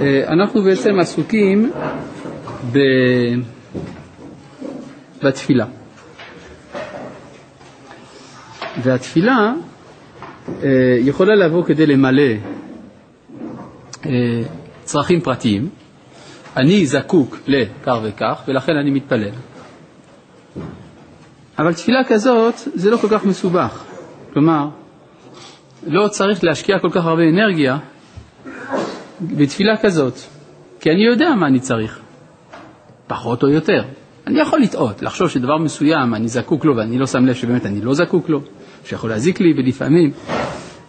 אה, אנחנו בעצם עסוקים ב... בתפילה. והתפילה אה, יכולה לבוא כדי למלא אה, צרכים פרטיים. אני זקוק לכך וכך, ולכן אני מתפלל. אבל תפילה כזאת זה לא כל כך מסובך. כלומר, לא צריך להשקיע כל כך הרבה אנרגיה בתפילה כזאת, כי אני יודע מה אני צריך, פחות או יותר. אני יכול לטעות, לחשוב שדבר מסוים אני זקוק לו ואני לא שם לב שבאמת אני לא זקוק לו, שיכול להזיק לי, ולפעמים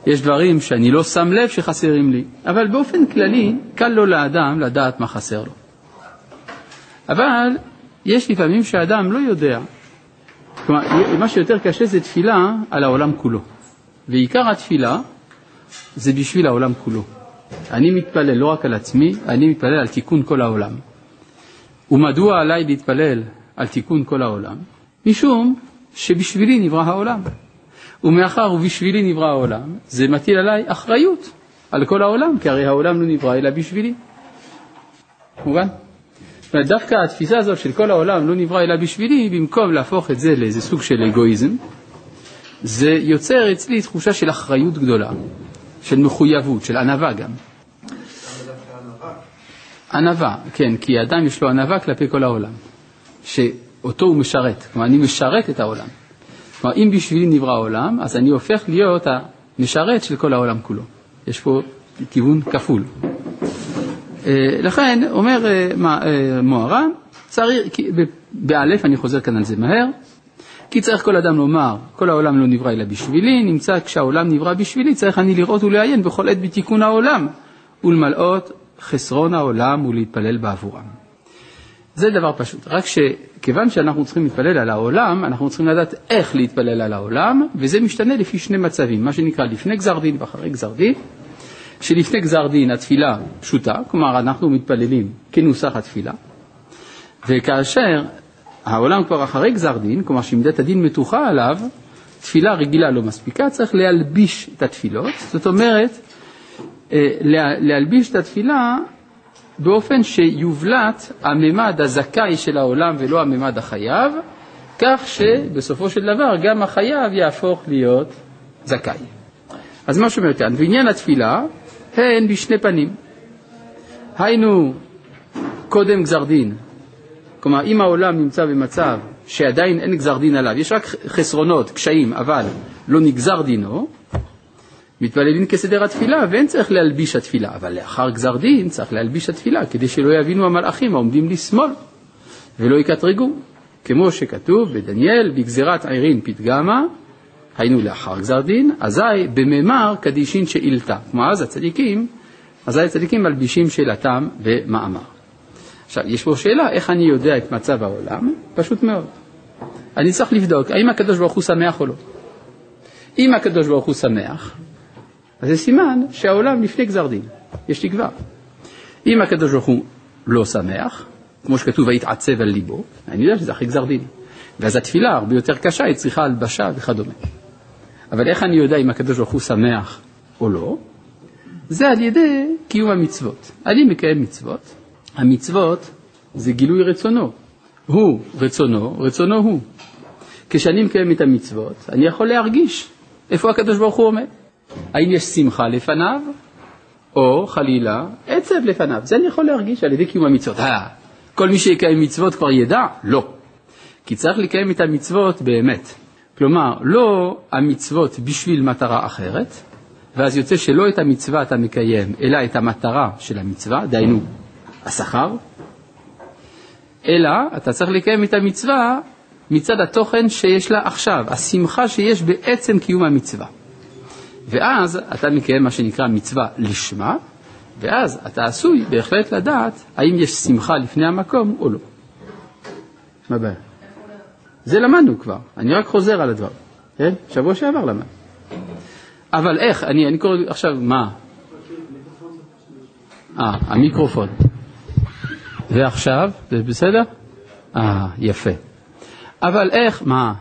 יש דברים שאני לא שם לב שחסרים לי, אבל באופן כללי קל לו לאדם לדעת מה חסר לו. אבל יש לפעמים שהאדם לא יודע. כלומר, מה שיותר קשה זה תפילה על העולם כולו. ועיקר התפילה זה בשביל העולם כולו. אני מתפלל לא רק על עצמי, אני מתפלל על תיקון כל העולם. ומדוע עליי להתפלל על תיקון כל העולם? משום שבשבילי נברא העולם. ומאחר ובשבילי נברא העולם, זה מטיל עליי אחריות על כל העולם, כי הרי העולם לא נברא אלא בשבילי. מובן? דווקא התפיסה הזאת של כל העולם לא נברא אלא בשבילי, במקום להפוך את זה לאיזה סוג של אגואיזם, זה יוצר אצלי תחושה של אחריות גדולה, של מחויבות, של ענווה גם. ענווה, כן, כי האדם יש לו ענווה כלפי כל העולם, שאותו הוא משרת, כלומר אני משרת את העולם. כלומר אם בשבילי נברא העולם, אז אני הופך להיות המשרת של כל העולם כולו. יש פה כיוון כפול. אה, לכן אומר אה, אה, מוהר"ן, צריך, באלף, אני חוזר כאן על זה מהר, כי צריך כל אדם לומר, כל העולם לא נברא אלא בשבילי, נמצא כשהעולם נברא בשבילי, צריך אני לראות ולעיין בכל עת בתיקון העולם, ולמלאות חסרון העולם ולהתפלל בעבורם. זה דבר פשוט, רק שכיוון שאנחנו צריכים להתפלל על העולם, אנחנו צריכים לדעת איך להתפלל על העולם, וזה משתנה לפי שני מצבים, מה שנקרא לפני גזר דין ואחרי גזר דין. שלפני גזר דין התפילה פשוטה, כלומר אנחנו מתפללים כנוסח התפילה, וכאשר העולם כבר אחרי גזר דין, כלומר שמידת הדין מתוחה עליו, תפילה רגילה לא מספיקה, צריך להלביש את התפילות, זאת אומרת, אה, להלביש את התפילה באופן שיובלט הממד הזכאי של העולם ולא הממד החייב, כך שבסופו של דבר גם החייב יהפוך להיות זכאי. אז מה שאומר כאן, בעניין התפילה, הן בשני פנים. היינו קודם גזר דין, כלומר אם העולם נמצא במצב שעדיין אין גזר דין עליו, יש רק חסרונות, קשיים, אבל לא נגזר דינו, מתפללים כסדר התפילה ואין צריך להלביש התפילה, אבל לאחר גזר דין צריך להלביש התפילה כדי שלא יבינו המלאכים העומדים לשמאל ולא יקטרגו, כמו שכתוב בדניאל בגזירת עירין פתגמה היינו לאחר גזר דין, אזי בממר קדישין שאילתה. כמו אז הצדיקים, אזי הצדיקים מלבישים שאלתם במאמר. עכשיו, יש פה שאלה, איך אני יודע את מצב העולם? פשוט מאוד. אני צריך לבדוק, האם הקדוש ברוך הוא שמח או לא. אם הקדוש ברוך הוא שמח, אז זה סימן שהעולם לפני גזר דין, יש תקווה. אם הקדוש ברוך הוא לא שמח, כמו שכתוב ויתעצב על ליבו, אני יודע שזה אחרי גזר דין. ואז התפילה הרבה יותר קשה, היא צריכה הלבשה וכדומה. אבל איך אני יודע אם הקדוש ברוך הוא שמח או לא? זה על ידי קיום המצוות. אני מקיים מצוות, המצוות זה גילוי רצונו. הוא רצונו, רצונו הוא. כשאני מקיים את המצוות, אני יכול להרגיש איפה הקדוש ברוך הוא עומד. האם יש שמחה לפניו, או חלילה עצב לפניו. זה אני יכול להרגיש על ידי קיום המצוות. אה, כל מי שיקיים מצוות כבר ידע? לא. כי צריך לקיים את המצוות באמת. כלומר, לא המצוות בשביל מטרה אחרת, ואז יוצא שלא את המצווה אתה מקיים, אלא את המטרה של המצווה, דהיינו השכר, אלא אתה צריך לקיים את המצווה מצד התוכן שיש לה עכשיו, השמחה שיש בעצם קיום המצווה. ואז אתה מקיים מה שנקרא מצווה לשמה, ואז אתה עשוי בהחלט לדעת האם יש שמחה לפני המקום או לא. מה הבעיה? זה למדנו כבר, אני רק חוזר על הדבר. כן? שבוע שעבר למד. אבל איך, אני, אני קורא עכשיו, מה? אה, המיקרופון. ועכשיו, זה בסדר? אה, יפה. אבל איך, מה?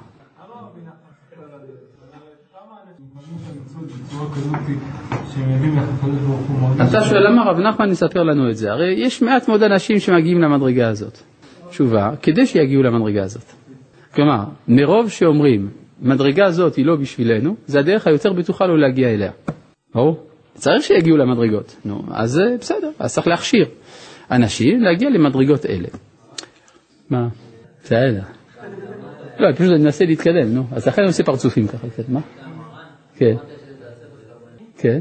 אתה שואל למה רב נחמן יספר לנו את זה? הרי יש מעט מאוד אנשים שמגיעים למדרגה הזאת. תשובה, כדי שיגיעו למדרגה הזאת. כלומר, מרוב שאומרים, מדרגה הזאת היא לא בשבילנו, זה הדרך היותר בטוחה לא להגיע אליה. ברור? צריך שיגיעו למדרגות. נו, אז בסדר, אז צריך להכשיר אנשים להגיע למדרגות אלה. מה? בסדר. לא, פשוט אני מנסה להתקדם, נו. אז לכן אני עושה פרצופים ככה קצת, מה? כן. כן.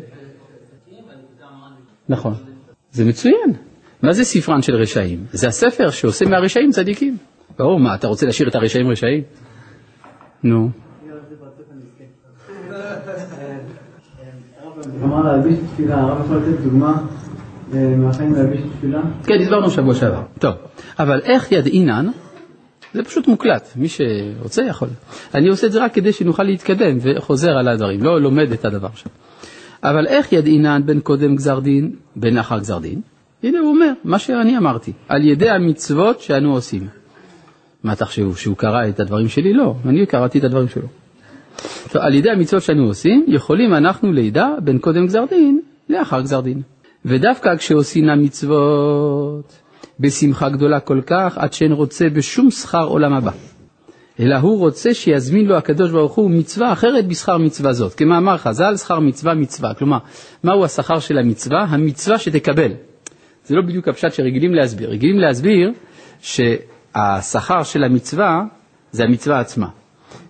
נכון. זה מצוין. מה זה ספרן של רשעים? זה הספר שעושה מהרשעים צדיקים. ברור, מה, אתה רוצה להשאיר את הרשעים רשעים? נו. כן, הסברנו שבוע שעבר. טוב, אבל איך ידעינן? זה פשוט מוקלט, מי שרוצה יכול. אני עושה את זה רק כדי שנוכל להתקדם וחוזר על הדברים, לא לומד את הדבר שם. אבל איך ידעינן בין קודם גזר דין, בין אחר גזר דין? הנה הוא אומר, מה שאני אמרתי, על ידי המצוות שאנו עושים. מה תחשבו, שהוא קרא את הדברים שלי? לא, אני קראתי את הדברים שלו. טוב, על ידי המצוות שאנו עושים, יכולים אנחנו לידע בין קודם גזר דין לאחר גזר דין. ודווקא כשעושים המצוות בשמחה גדולה כל כך, עד שאין רוצה בשום שכר עולם הבא. אלא הוא רוצה שיזמין לו הקדוש ברוך הוא מצווה אחרת בשכר מצווה זאת. כמאמר חז"ל, שכר מצווה מצווה. כלומר, מהו השכר של המצווה? המצווה שתקבל. זה לא בדיוק הפשט שרגילים להסביר. רגילים להסביר שהשכר של המצווה זה המצווה עצמה.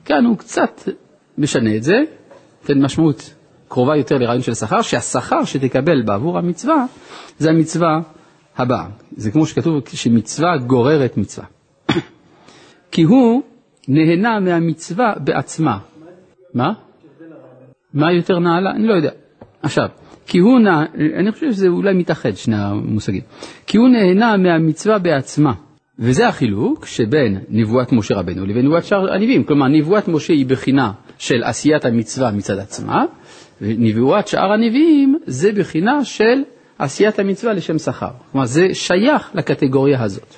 כאן הוא קצת משנה את זה, נותן משמעות קרובה יותר לרעיון של שכר, שהשכר שתקבל בעבור המצווה זה המצווה הבאה. זה כמו שכתוב שמצווה גוררת מצווה. כי הוא נהנה מהמצווה בעצמה. מה? מה יותר נעלה? אני לא יודע. עכשיו, כי הוא נע... אני חושב שזה אולי מתאחד שני המושגים. כי הוא נהנה מהמצווה בעצמה. וזה החילוק שבין נבואת משה רבנו לבין נבואת שאר הנביאים. כלומר, נבואת משה היא בחינה של עשיית המצווה מצד עצמה, ונבואת שאר הנביאים זה בחינה של עשיית המצווה לשם שכר. כלומר, זה שייך לקטגוריה הזאת.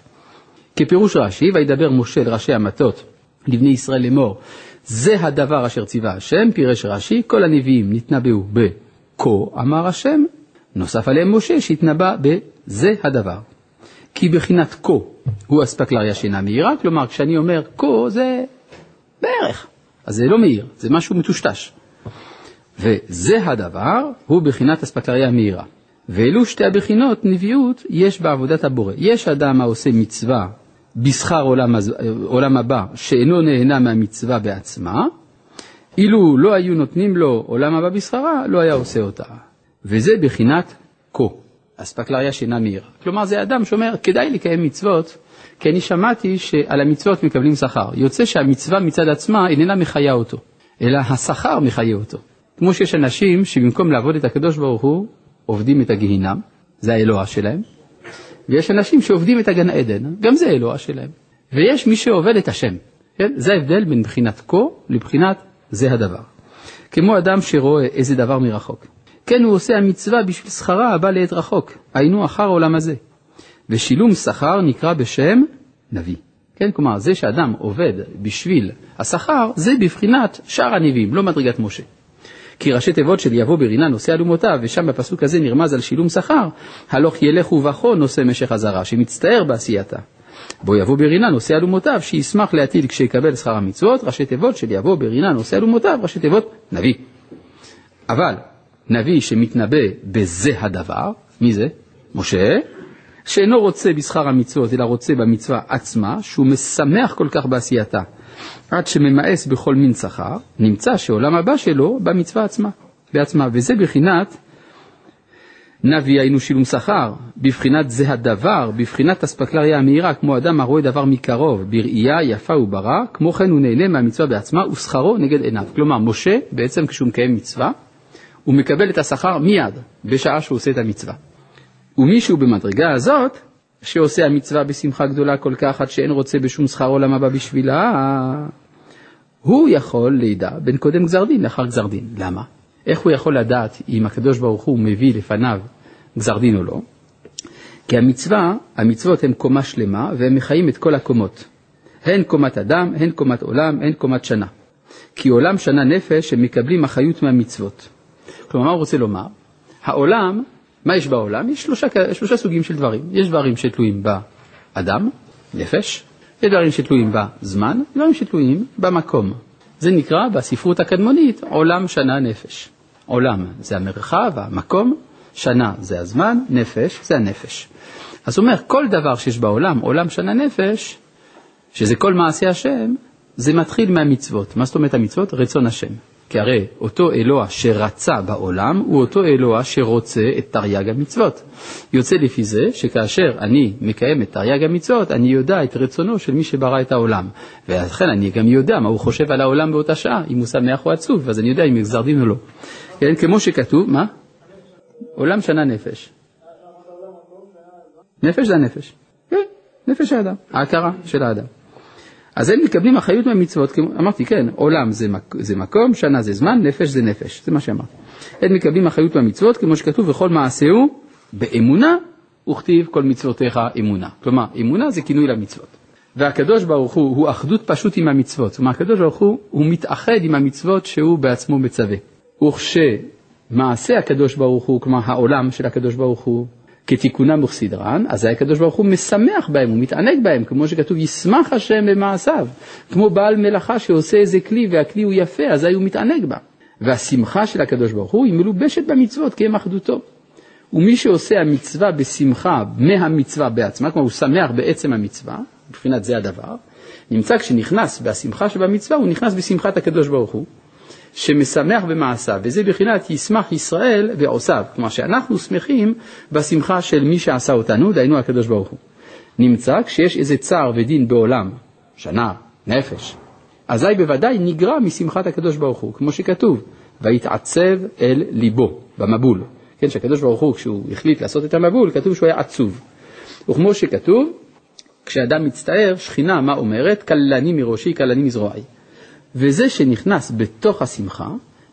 כפירוש רש"י, וידבר משה לראשי המטות לבני ישראל לאמור, זה הדבר אשר ציווה השם, פירש רש"י, כל הנביאים נתנבאו בכה אמר השם, נוסף עליהם משה שהתנבא בזה הדבר. כי בחינת כה הוא אספקלריה שאינה מהירה, כלומר כשאני אומר כה זה בערך, אז זה לא מהיר, זה משהו מטושטש. וזה הדבר הוא בחינת אספקלריה מהירה. ואלו שתי הבחינות נביאות יש בעבודת הבורא. יש אדם העושה מצווה בשכר עולם, עולם הבא שאינו נהנה מהמצווה בעצמה, אילו לא היו נותנים לו עולם הבא בשכרה, לא היה עושה אותה. וזה בחינת כה, אספקלריה שאינה מהירה. כלומר זה אדם שאומר, כדאי לקיים מצוות, כי אני שמעתי שעל המצוות מקבלים שכר. יוצא שהמצווה מצד עצמה איננה מחיה אותו, אלא השכר מחיה אותו. כמו שיש אנשים שבמקום לעבוד את הקדוש ברוך הוא, עובדים את הגיהינם, זה האלוה שלהם, ויש אנשים שעובדים את הגן עדן, גם זה האלוה שלהם. ויש מי שעובד את השם, כן? זה ההבדל בין בחינת כה לבחינת זה הדבר. כמו אדם שרואה איזה דבר מרחוק. כן, הוא עושה המצווה בשביל שכרה הבא לעת רחוק, היינו אחר העולם הזה. ושילום שכר נקרא בשם נביא. כן, כלומר, זה שאדם עובד בשביל השכר, זה בבחינת שאר הנביאים, לא מדרגת משה. כי ראשי תיבות של יבוא ברינה נושא אלומותיו, ושם בפסוק הזה נרמז על שילום שכר, הלוך ילך ובכו נושא משך הזרה, שמצטער בעשייתה. בו יבוא ברינה נושא אלומותיו, שישמח להטיל כשיקבל שכר המצוות, ראשי תיבות של יבוא ברינה נושא אלומותיו, ראשי תיבות נביא. אבל נביא שמתנבא בזה הדבר, מי זה? משה, שאינו רוצה בשכר המצוות, אלא רוצה במצווה עצמה, שהוא משמח כל כך בעשייתה, עד שממאס בכל מין שכר, נמצא שעולם הבא שלו במצווה עצמה, בעצמה, וזה בחינת נביא היינו שילום שכר, בבחינת זה הדבר, בבחינת אספקלריה המהירה, כמו אדם הרואה דבר מקרוב, בראייה יפה וברא, כמו כן הוא נהנה מהמצווה בעצמה ושכרו נגד עיניו. כלומר, משה, בעצם כשהוא מקיים מצווה, הוא מקבל את השכר מיד, בשעה שהוא עושה את המצווה. ומישהו במדרגה הזאת, שעושה המצווה בשמחה גדולה כל כך עד שאין רוצה בשום שכר עולם הבא בשבילה, הוא יכול לידע בין קודם גזר דין לאחר גזר דין. למה? איך הוא יכול לדעת אם הקדוש ברוך הוא מביא לפניו גזר דין או לא? כי המצווה, המצוות הן קומה שלמה והם מחיים את כל הקומות. הן קומת אדם, הן קומת עולם, הן קומת שנה. כי עולם שנה נפש הם מקבלים אחריות מהמצוות. כלומר, מה הוא רוצה לומר? העולם מה יש בעולם? יש שלושה, שלושה סוגים של דברים. יש דברים שתלויים באדם, נפש, יש דברים שתלויים בזמן, דברים שתלויים במקום. זה נקרא בספרות הקדמונית עולם שנה נפש. עולם זה המרחב, המקום, שנה זה הזמן, נפש זה הנפש. אז הוא אומר, כל דבר שיש בעולם, עולם שנה נפש, שזה כל מעשי השם, זה מתחיל מהמצוות. מה זאת אומרת המצוות? רצון השם. כי הרי אותו אלוה שרצה בעולם הוא אותו אלוה שרוצה את תרי"ג המצוות. יוצא לפי זה שכאשר אני מקיים את תרי"ג המצוות, אני יודע את רצונו של מי שברא את העולם. ולכן אני גם יודע מה הוא חושב על העולם באותה שעה, אם הוא שמח או עצוב, אז אני יודע אם גזר דין או לא. כן, כמו שכתוב, מה? עולם שנה נפש. נפש זה הנפש. כן, נפש האדם, ההכרה של האדם. אז הם מקבלים אחריות מהמצוות, אמרתי כן, עולם זה, מק, זה מקום, שנה זה זמן, נפש זה נפש, זה מה שאמרתי. הם מקבלים אחריות מהמצוות, כמו שכתוב, וכל מעשהו באמונה, וכתיב כל מצוותיך אמונה. כלומר, אמונה זה כינוי למצוות. והקדוש ברוך הוא, הוא אחדות פשוט עם המצוות. כלומר, הקדוש ברוך הוא, הוא מתאחד עם המצוות שהוא בעצמו מצווה. וכשמעשה הקדוש ברוך הוא, כלומר העולם של הקדוש ברוך הוא, כתיקונם וכסדרן, אזי הקדוש ברוך הוא משמח בהם, הוא מתענג בהם, כמו שכתוב, ישמח השם במעשיו, כמו בעל מלאכה שעושה איזה כלי והכלי הוא יפה, אזי הוא מתענג בה. והשמחה של הקדוש ברוך הוא היא מלובשת במצוות, כי הם אחדותו. ומי שעושה המצווה בשמחה מהמצווה בעצמה, כלומר הוא שמח בעצם המצווה, מבחינת זה הדבר, נמצא כשנכנס בשמחה שבמצווה, הוא נכנס בשמחת הקדוש ברוך הוא, שמשמח במעשיו, וזה בחינת ישמח ישראל ועושיו, כלומר שאנחנו שמחים בשמחה של מי שעשה אותנו, דהיינו הקדוש ברוך הוא. נמצא כשיש איזה צער ודין בעולם, שנה, נפש, אזי בוודאי נגרע משמחת הקדוש ברוך הוא, כמו שכתוב, ויתעצב אל ליבו, במבול. כן, שהקדוש ברוך הוא, כשהוא החליט לעשות את המבול, כתוב שהוא היה עצוב. וכמו שכתוב, כשאדם מצטער, שכינה, מה אומרת? כללני מראשי, כללני מזרועי. וזה שנכנס בתוך השמחה,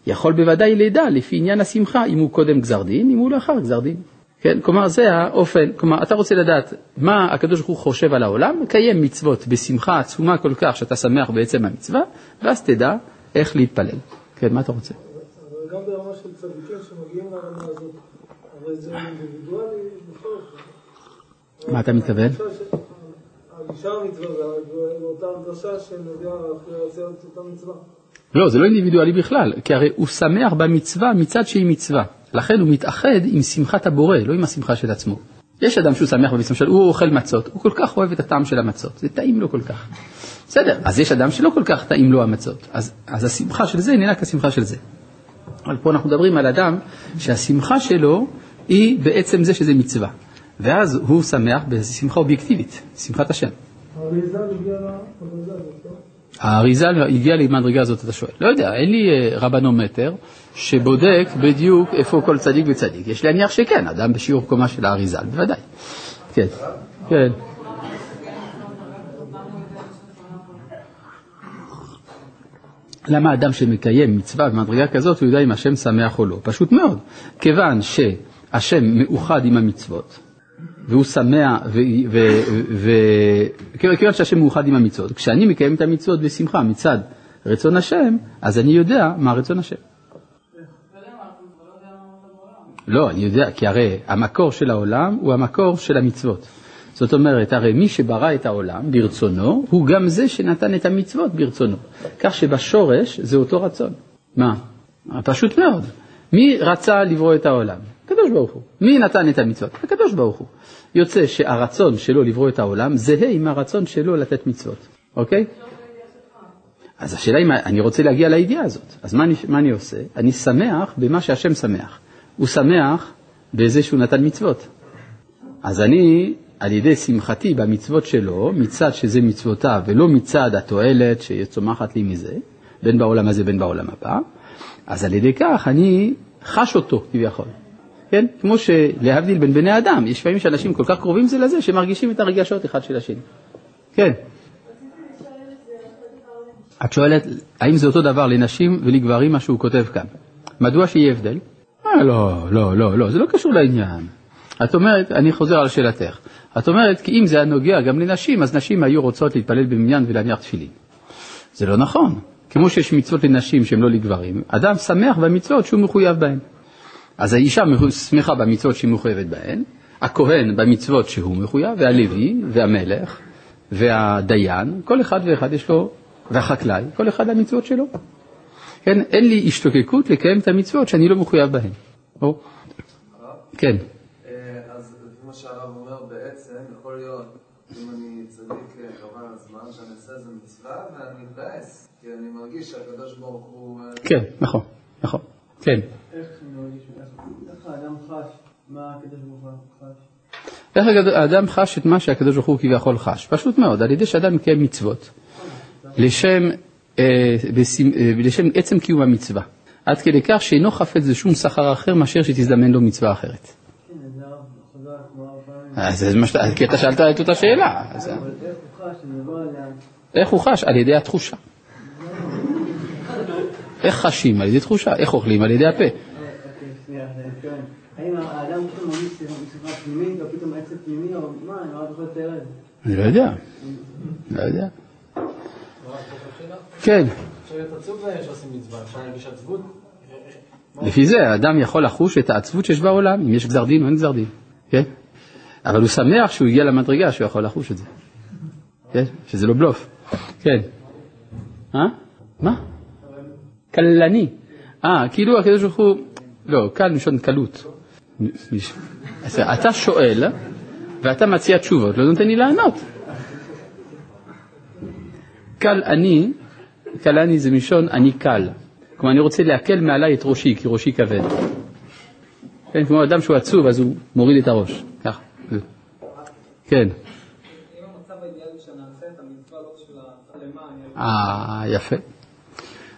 יכול בוודאי לדע לפי עניין השמחה אם הוא קודם גזר דין, אם הוא לאחר גזר דין. כן, כלומר זה האופן, כלומר אתה רוצה לדעת מה הקדוש ברוך הוא חושב על העולם, מקיים מצוות בשמחה עצומה כל כך שאתה שמח בעצם המצווה, ואז תדע איך להתפלל. כן, מה אתה רוצה? אבל גם ברמה של צדיקים שמגיעים לרמה הזאת, הרי זה אינדיבידואלי בכל אופן. מה אתה מתכוון? ואותה הרגשה שמביאה לעשות את אותה מצווה. לא, זה לא אינדיבידואלי בכלל, כי הרי הוא שמח במצווה מצד שהיא מצווה. לכן הוא מתאחד עם שמחת הבורא, לא עם השמחה של עצמו. יש אדם שהוא שמח במצווה הוא אוכל מצות, הוא כל כך אוהב את הטעם של המצות, זה טעים לו כל כך. בסדר, אז יש אדם שלא כל כך טעים לו המצות, אז, אז השמחה של זה איננה כשמחה של זה. אבל פה אנחנו מדברים על אדם שהשמחה שלו היא בעצם זה שזה מצווה. ואז הוא שמח בשמחה אובייקטיבית, שמחת השם. האריזה הגיע למדרגה הזאת, לא? האריזה הגיעה למדרגה הזאת, אתה שואל. לא יודע, אין לי אה, רבנומטר שבודק בדיוק איפה כל צדיק וצדיק. יש להניח שכן, אדם בשיעור קומה של האריזה, בוודאי. כן, כן. למה אדם שמקיים מצווה במדרגה כזאת, הוא יודע אם השם שמח או לא? פשוט מאוד. כיוון שהשם מאוחד עם המצוות, והוא שמח, וכיוון שהשם מאוחד עם המצוות, כשאני מקיים את המצוות בשמחה מצד רצון השם, אז אני יודע מה רצון השם. לא, אני יודע, כי הרי המקור של העולם הוא המקור של המצוות. זאת אומרת, הרי מי שברא את העולם ברצונו, הוא גם זה שנתן את המצוות ברצונו. כך שבשורש זה אותו רצון. מה? פשוט מאוד. מי רצה לברוא את העולם? הקדוש ברוך הוא. מי נתן את המצוות? הקדוש ברוך הוא. יוצא שהרצון שלו לברוא את העולם זהה עם הרצון שלו לתת מצוות, אוקיי? אז השאלה אם אני רוצה להגיע לידיעה הזאת, אז מה אני, מה אני עושה? אני שמח במה שהשם שמח. הוא שמח בזה שהוא נתן מצוות. אז אני, על ידי שמחתי במצוות שלו, מצד שזה מצוותיו ולא מצד התועלת שצומחת לי מזה, בין בעולם הזה בין בעולם הבא, אז על ידי כך אני חש אותו כביכול. כן? כמו שלהבדיל בין בני אדם, יש פעמים שאנשים כל כך קרובים זה לזה שמרגישים את הרגשות אחד של השני. כן. את שואלת, האם זה אותו דבר לנשים ולגברים מה שהוא כותב כאן? מדוע שיהיה הבדל? אה, לא, לא, לא, לא, זה לא קשור לעניין. את אומרת, אני חוזר על שאלתך, את אומרת כי אם זה היה נוגע גם לנשים, אז נשים היו רוצות להתפלל במניין ולהניח תפילין. זה לא נכון. כמו שיש מצוות לנשים שהן לא לגברים, אדם שמח במצוות שהוא מחויב בהן. אז האישה שמחה במצוות שהיא מחויבת בהן, הכהן במצוות שהוא מחויב, והלוי, והמלך, והדיין, כל אחד ואחד יש לו, והחקלאי, כל אחד המצוות שלו. כן, אין לי השתוקקות לקיים את המצוות שאני לא מחויב בהן. או? כן. אה, אז לפי מה שהרב אומר בעצם, יכול להיות, אם אני צדיק אה, חבל הזמן, שאני אעשה איזה מצווה ואני מתבאס, כי אני מרגיש שהקדוש ברוך הוא... אה, כן, נכון, נכון, כן. חש מה הקדוש ברוך הוא חש? איך האדם חש את מה שהקדוש ברוך הוא כביכול חש? פשוט מאוד, על ידי שאדם מקיים מצוות, לשם, אה, אה, לשם עצם קיום המצווה, עד כדי כך שאינו חפץ בשום שכר אחר מאשר שתזדמן לו מצווה אחרת. כן. אז זה מה שאתה, כי אתה שאלת את אותה שאלה. אבל איך הוא חש. איך הוא? על ידי התחושה. איך חשים? על ידי תחושה. איך אוכלים? על ידי הפה. האם האדם פתאום מרגיש שיחה פנימית, או פתאום עצב פנימי, או מה, אני לא יכול לתאר את זה. אני לא יודע. לא יודע. כן. אפשר להיות עצוב שעושים מצווה, אפשר להרגיש עצבות. לפי זה האדם יכול לחוש את העצבות שיש בעולם, אם יש גזר דין או אין גזר דין, כן? אבל הוא שמח שהוא הגיע למדרגה שהוא יכול לחוש את זה, כן? שזה לא בלוף, כן. אה? מה? קלני. אה, כאילו הקדוש ברוך הוא, לא, קל מלשון קלות. אז אתה שואל ואתה מציע תשובות, לא נותן לי לענות. קל אני, קל אני זה מלשון אני קל. כלומר, אני רוצה להקל מעליי את ראשי, כי ראשי כבד. כן, כמו אדם שהוא עצוב, אז הוא מוריד את הראש. ככה. כן. אם המצב האידיאלי שנעשה את המצווה לא בשביל למען, אה, יפה.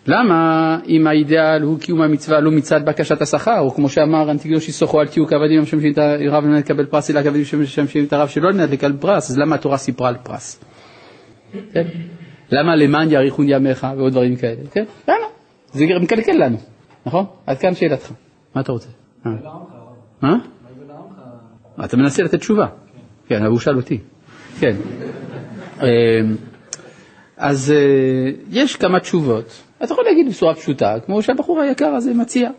למה אם האידאל הוא קיום המצווה לא מצד בקשת השכר, או כמו שאמר אנטיגלושי סוחו אל תהיו כעבדים המשמשים את הרב מנת לקבל פרס, אלא כעבדים המשמשים את הרב שלא מנת לקבל פרס, אז למה התורה סיפרה על פרס? כן? למה למען יאריכון ימיך ועוד דברים כאלה? כן? למה? זה מקלקל לנו, נכון? עד כאן שאלתך. מה אתה רוצה? אה? מה? אתה מנסה לתת תשובה. כן, אבל הוא שאל אותי. כן. אמ, אז אה, יש כמה תשובות. אתה יכול להגיד בצורה פשוטה, כמו שהבחור היקר הזה מציע.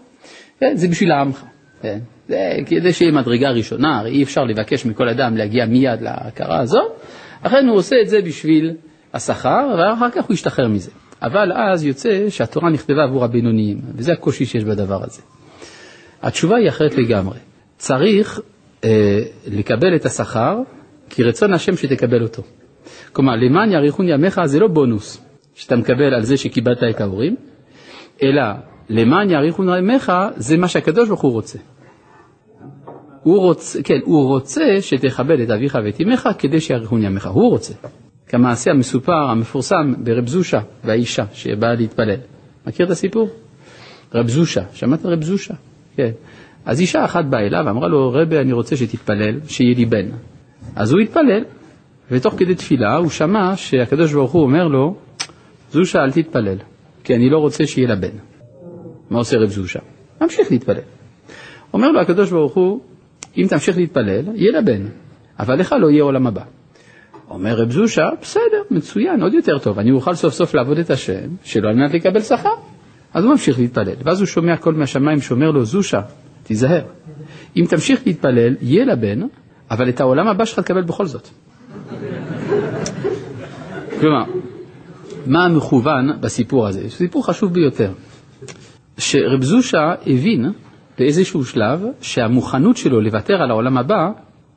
כן, זה בשביל העמך. כן? זה כדי שיהיה מדרגה ראשונה, הרי אי אפשר לבקש מכל אדם להגיע מיד להכרה הזאת, לכן הוא עושה את זה בשביל השכר, ואחר כך הוא ישתחרר מזה. אבל אז יוצא שהתורה נכתבה עבור הבינוניים, וזה הקושי שיש בדבר הזה. התשובה היא אחרת לגמרי. צריך אה, לקבל את השכר, כי רצון השם שתקבל אותו. כלומר, למען יאריכון ימיך זה לא בונוס שאתה מקבל על זה שקיבלת את ההורים, אלא למען יאריכון ימיך זה מה שהקדוש ברוך הוא רוצה. הוא רוצה, כן, הוא רוצה שתכבד את אביך ואת אמך כדי שיאריכון ימיך, הוא רוצה. כמעשה המסופר, המפורסם ברב זושה והאישה שבאה להתפלל. מכיר את הסיפור? רב זושה, שמעת רב זושה? כן. אז אישה אחת באה אליו ואמרה לו, רבי, אני רוצה שתתפלל, שיהיה לי בן. אז הוא התפלל, ותוך כדי תפילה הוא שמע שהקדוש ברוך הוא אומר לו, זושה אל תתפלל, כי אני לא רוצה שיהיה לה בן. מה עושה רב זושה? ממשיך להתפלל. אומר לו הקדוש ברוך הוא, אם תמשיך להתפלל, יהיה לה בן, אבל לך לא יהיה עולם הבא. אומר רב זושה, בסדר, מצוין, עוד יותר טוב, אני אוכל סוף סוף לעבוד את השם, שלא על מנת לקבל שכר. אז הוא ממשיך להתפלל, ואז הוא שומע קול מהשמיים שאומר לו, זושה, תיזהר, אם תמשיך להתפלל, יהיה לה בן, אבל את העולם הבא שלך תקבל בכל זאת. כלומר, מה המכוון בסיפור הזה? זה סיפור חשוב ביותר. שרב זושה הבין באיזשהו שלב שהמוכנות שלו לוותר על העולם הבא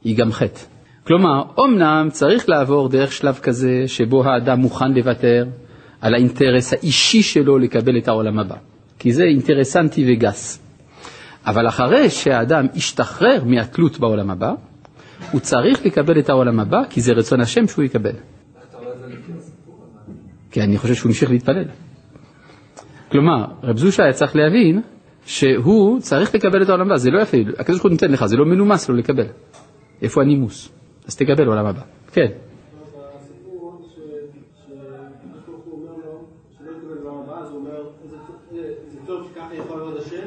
היא גם חטא. כלומר, אמנם צריך לעבור דרך שלב כזה שבו האדם מוכן לוותר על האינטרס האישי שלו לקבל את העולם הבא, כי זה אינטרסנטי וגס. אבל אחרי שהאדם ישתחרר מהתלות בעולם הבא, הוא צריך לקבל את העולם הבא, כי זה רצון השם שהוא יקבל. כי אני חושב שהוא המשיך להתפלל. כלומר, רב זושה היה צריך להבין שהוא צריך לקבל את העולם הבא, זה לא יפה, הקדוש ברוך הוא נותן לך, זה לא מנומס לו לקבל. איפה הנימוס? אז תקבל עולם הבא. כן. הסיפור ש- שהקדוש ברוך הוא אומר לו שלא יקבל בעולם הבא, אז הוא אומר, "זה- זה- זה טוב שככה יכול לעבוד השם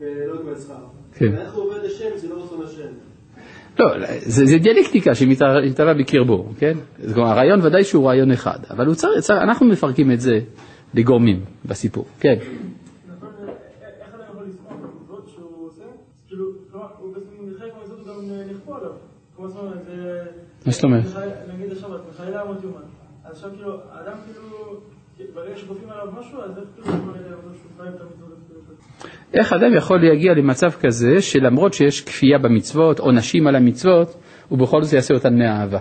ולא יקבל שכר. כן. ואיך הוא עובד השם זה לא רצון השם. לא, זה, זה דיאלקטיקה שמתעלה בקרבו, כן? זאת אומרת, הרעיון ודאי שהוא רעיון אחד, אבל צר, צר, אנחנו מפרקים את זה לגורמים בסיפור, כן. מה זאת אומרת? נגיד עכשיו, את מחיילה מות יומן. אז עכשיו כאילו, האדם כאילו... איך אדם יכול להגיע למצב כזה שלמרות שיש כפייה במצוות, עונשים על המצוות, הוא בכל זאת יעשה אותן מאהבה?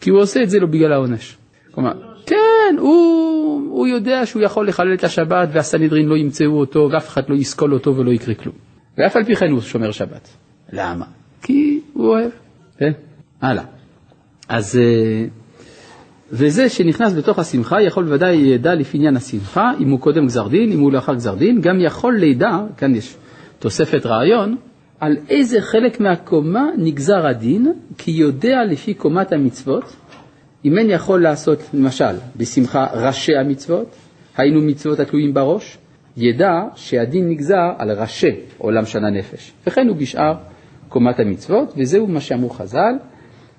כי הוא עושה את זה לא בגלל העונש. כלומר, כן, הוא, הוא יודע שהוא יכול לחלל את השבת והסנהדרין לא ימצאו אותו ואף אחד לא יסקול אותו ולא יקרה כלום. ואף על פי כן הוא שומר שבת. למה? כי הוא אוהב. כן? הלאה. אז... וזה שנכנס בתוך השמחה יכול ודאי ידע לפי עניין השמחה, אם הוא קודם גזר דין, אם הוא לאחר גזר דין, גם יכול לידע, כאן יש תוספת רעיון, על איזה חלק מהקומה נגזר הדין, כי יודע לפי קומת המצוות, אם אין יכול לעשות, למשל, בשמחה ראשי המצוות, היינו מצוות התלויים בראש, ידע שהדין נגזר על ראשי עולם שנה נפש, וכן הוא בשאר קומת המצוות, וזהו מה שאמרו חז"ל,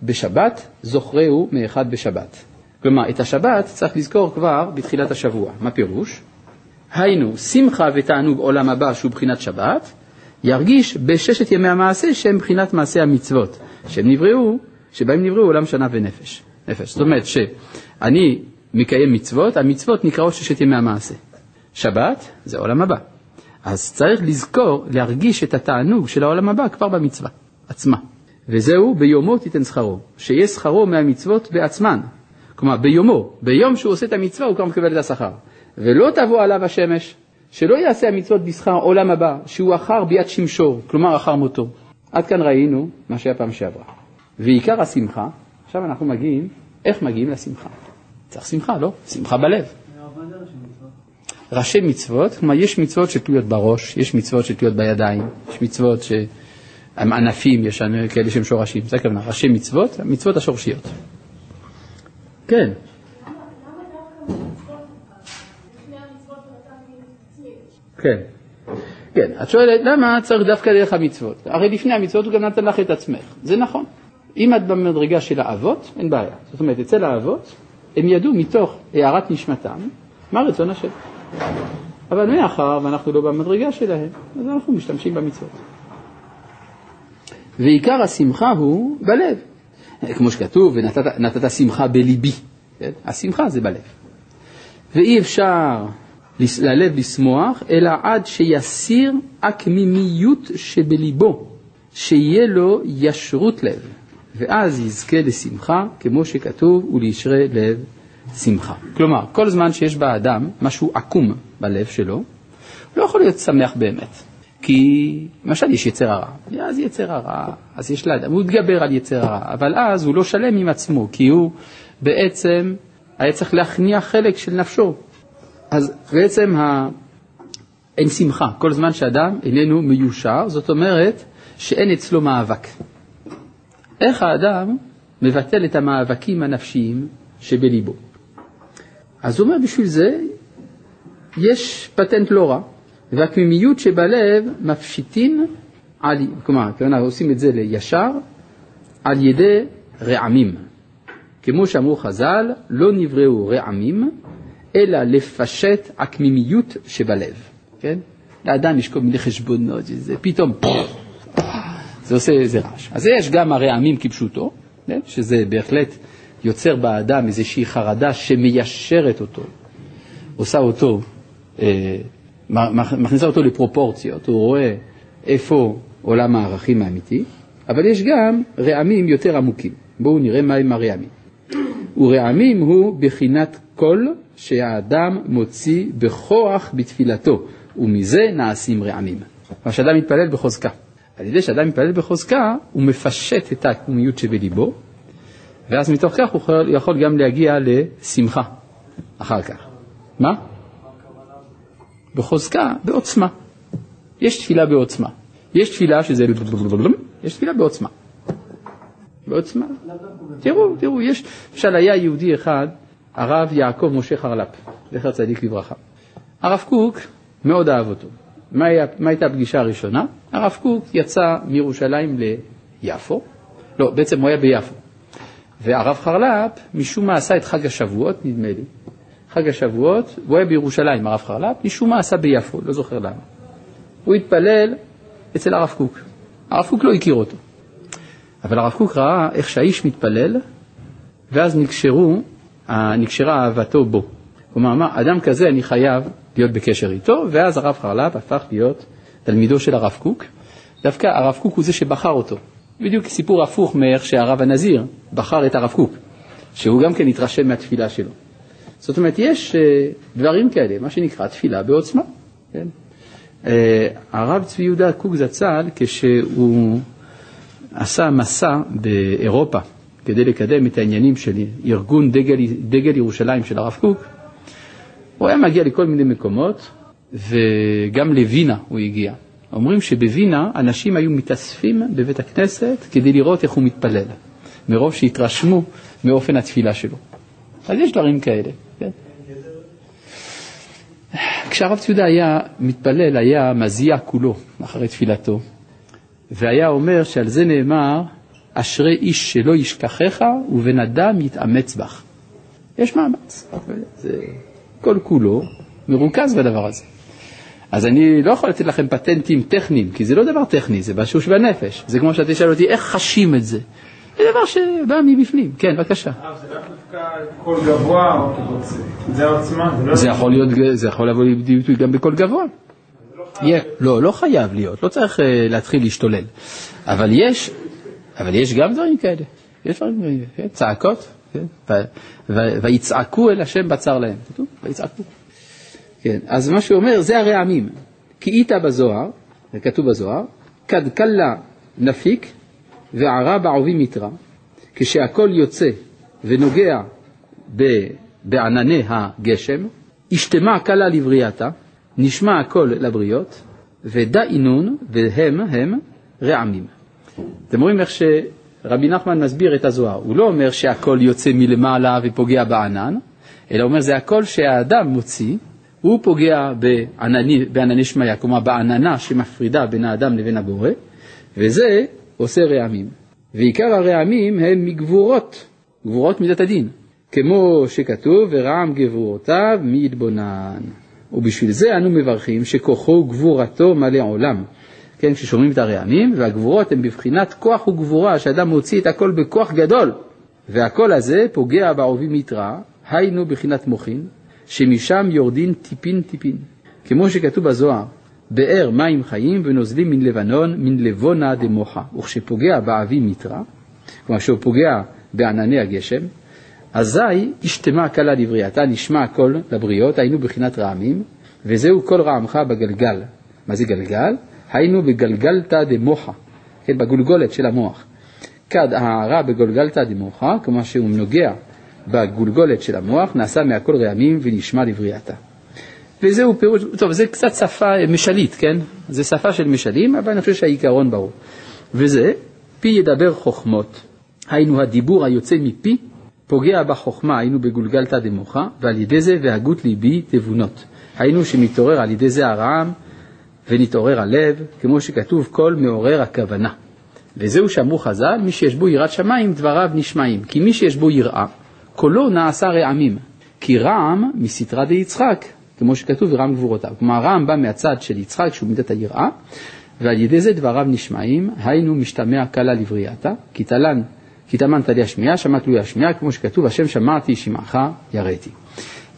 בשבת זוכרהו מאחד בשבת. כלומר, את השבת צריך לזכור כבר בתחילת השבוע. מה פירוש? היינו, שמחה ותענוג עולם הבא שהוא בחינת שבת, ירגיש בששת ימי המעשה שהם בחינת מעשה המצוות, שהם נבראו, שבהם נבראו עולם שנה ונפש. נפש. זאת אומרת שאני מקיים מצוות, המצוות נקראות ששת ימי המעשה. שבת זה עולם הבא. אז צריך לזכור, להרגיש את התענוג של העולם הבא כבר במצווה עצמה. וזהו ביומו תיתן שכרו, שיהיה שכרו מהמצוות בעצמן. כלומר, ביומו, ביום שהוא עושה את המצווה הוא כבר מקבל את השכר. ולא תבוא עליו השמש, שלא יעשה המצוות בשכר עולם הבא, שהוא אחר ביד שמשו, כלומר אחר מותו. עד כאן ראינו מה שהיה פעם שעברה. ועיקר השמחה, עכשיו אנחנו מגיעים, איך מגיעים לשמחה? צריך שמחה, לא? שמחה בלב. ראשי מצוות, כלומר יש מצוות שתלויות בראש, יש מצוות שתלויות בידיים, יש מצוות שהם ענפים, יש כאלה שהם שורשים, זה הכוונה, ראשי מצוות, מצוות השורשיות. כן. כן. כן, את שואלת למה צריך דווקא דרך המצוות? הרי לפני המצוות הוא גם נתן לך את עצמך, זה נכון. אם את במדרגה של האבות, אין בעיה. זאת אומרת, אצל האבות, הם ידעו מתוך הערת נשמתם מה רצון השם. אבל מאחר ואנחנו לא במדרגה שלהם, אז אנחנו משתמשים במצוות. ועיקר השמחה הוא בלב. כמו שכתוב, ונתת שמחה בליבי. כן? השמחה זה בלב. ואי אפשר ללב לשמוח, אלא עד שיסיר הקמימיות שבליבו, שיהיה לו ישרות לב, ואז יזכה לשמחה, כמו שכתוב, ולישרי לב שמחה. כלומר, כל זמן שיש באדם משהו עקום בלב שלו, הוא לא יכול להיות שמח באמת. כי למשל יש יצר הרע, אז יצר הרע, אז יש לאדם, הוא יתגבר על יצר הרע, אבל אז הוא לא שלם עם עצמו, כי הוא בעצם היה צריך להכניע חלק של נפשו. אז בעצם ה... אין שמחה, כל זמן שאדם איננו מיושר, זאת אומרת שאין אצלו מאבק. איך האדם מבטל את המאבקים הנפשיים שבליבו? אז הוא אומר בשביל זה יש פטנט לא רע, והקמימיות שבלב מפשיטין, על, כלומר, כלומר עושים את זה לישר, על ידי רעמים. כמו שאמרו חז"ל, לא נבראו רעמים, אלא לפשט הקמימיות שבלב, כן? לאדם יש כל מיני חשבונות, זה פתאום, זה עושה איזה רעש. אז יש גם הרעמים כפשוטו, כן? שזה בהחלט יוצר באדם איזושהי חרדה שמיישרת אותו, עושה אותו, אה, מכניסה אותו לפרופורציות, הוא רואה איפה עולם הערכים האמיתי, אבל יש גם רעמים יותר עמוקים. בואו נראה מהם הרעמים. ורעמים הוא בחינת קול שהאדם מוציא בכוח בתפילתו, ומזה נעשים רעמים. מה שאדם מתפלל בחוזקה. על ידי שאדם מתפלל בחוזקה, הוא מפשט את העקמומיות שבליבו, ואז מתוך כך הוא יכול גם להגיע לשמחה אחר כך. מה? בחוזקה, בעוצמה. יש תפילה בעוצמה. יש תפילה שזה... יש תפילה בעוצמה. בעוצמה. תראו, תראו, יש, למשל היה יהודי אחד, הרב יעקב משה חרל"פ, זכר צדיק לברכה. הרב קוק מאוד אהב אותו. מה, היה, מה הייתה הפגישה הראשונה? הרב קוק יצא מירושלים ליפו, לא, בעצם הוא היה ביפו. והרב חרל"פ משום מה עשה את חג השבועות, נדמה לי. חג השבועות, הוא היה בירושלים, הרב חרל"פ, משום מה עשה ביפו, לא זוכר למה. הוא התפלל אצל הרב קוק. הרב קוק לא הכיר אותו. אבל הרב קוק ראה איך שהאיש מתפלל, ואז נקשרו, נקשרה אהבתו בו. כלומר, אמר, אדם כזה אני חייב להיות בקשר איתו, ואז הרב חרל"פ הפך להיות תלמידו של הרב קוק. דווקא הרב קוק הוא זה שבחר אותו. בדיוק סיפור הפוך מאיך שהרב הנזיר בחר את הרב קוק, שהוא גם כן התרשם מהתפילה שלו. זאת אומרת, יש אה, דברים כאלה, מה שנקרא תפילה בעוצמה. כן? אה, הרב צבי יהודה קוק זצ"ל, כשהוא עשה מסע באירופה כדי לקדם את העניינים של ארגון דגל, דגל ירושלים של הרב קוק, הוא היה מגיע לכל מיני מקומות, וגם לווינה הוא הגיע. אומרים שבווינה אנשים היו מתאספים בבית הכנסת כדי לראות איך הוא מתפלל, מרוב שהתרשמו מאופן התפילה שלו. אז יש דברים כאלה. כשהרב ציודה היה מתפלל, היה מזיע כולו אחרי תפילתו, והיה אומר שעל זה נאמר, אשרי איש שלא ישכחך ובן אדם יתאמץ בך. יש מאמץ, זה כל כולו מרוכז בדבר הזה. אז אני לא יכול לתת לכם פטנטים טכניים, כי זה לא דבר טכני, זה משהו שבנפש. זה כמו שאתה תשאל אותי, איך חשים את זה? זה דבר שבא מבפנים. כן, בבקשה. אה, זה לא דווקא קול גבוה או קיבוצי. זה העוצמה, זה לא... זה יכול להיות, זה יכול לבוא לידי ביטוי גם בקול גבוה. יהיה- לא, לא חייב להיות, לא צריך אה, להתחיל להשתולל. אבל יש, אבל יש גם דברים כאלה. יש דברים כאלה, כן, צעקות, כן, ויצעקו אל השם בצר להם. כתוב, ויצעקו. כן, אז מה שהוא אומר, זה הרעמים. כי איתה בזוהר, זה כתוב בזוהר, כד נפיק וערה בעובי מתרא, כשהכל יוצא ונוגע בענני הגשם, השתמה קלה לבריאתה, נשמע הכל לבריות, ודא אינון והם הם רעמים. אתם רואים איך שרבי נחמן מסביר את הזוהר, הוא לא אומר שהכל יוצא מלמעלה ופוגע בענן, אלא אומר זה הכל שהאדם מוציא, הוא פוגע בענני, בענני שמיא, כלומר בעננה שמפרידה בין האדם לבין הבורא, וזה עושה רעמים. ועיקר הרעמים הם מגבורות, גבורות מידת הדין, כמו שכתוב, ורעם גבורותיו מי יתבונן. ובשביל זה אנו מברכים שכוחו וגבורתו מלא עולם. כן, כששומעים את הרעמים, והגבורות הן בבחינת כוח וגבורה, שאדם מוציא את הכל בכוח גדול. והקול הזה פוגע בעובי מתרא, היינו בחינת מוחין, שמשם יורדין טיפין טיפין. כמו שכתוב בזוהר, באר מים חיים ונוזלים מן לבנון, מן לבונה דמוחה. וכשפוגע בעבי מתרא, כלומר שהוא פוגע בענני הגשם, אזי השתמה קלה לבריאתה, נשמע הכל לבריות, היינו בחינת רעמים, וזהו כל רעמך בגלגל. מה זה גלגל? היינו בגלגלתא דמוחה, כן, בגולגולת של המוח. כד ההערה בגולגלתא דמוחה, כלומר שהוא נוגע בגולגולת של המוח, נעשה מהכל רעמים ונשמע לבריאתה. וזהו פירוש, טוב, זה קצת שפה משלית, כן? זה שפה של משלים, אבל אני חושב שהעיקרון ברור. וזה, פי ידבר חוכמות, היינו הדיבור היוצא מפי, פוגע בחוכמה, היינו בגולגלתא דמוחה, ועל ידי זה והגות ליבי תבונות. היינו שמתעורר על ידי זה הרעם ונתעורר הלב, כמו שכתוב כל מעורר הכוונה. וזהו שאמרו חז"ל, מי שיש בו יראת שמיים, דבריו נשמעים. כי מי שיש בו יראה, קולו נעשה רעמים. כי רעם מסתרא דיצחק, כמו שכתוב, ורעם גבורותיו. כלומר, רעם בא מהצד של יצחק, שהוא מידת היראה, ועל ידי זה דבריו נשמעים, היינו משתמע קלה לבריאתה, כי תלן, כי תמן תלי השמיעה, שמע תלוי השמיעה, כמו שכתוב, השם שמעתי, שמעך יראתי.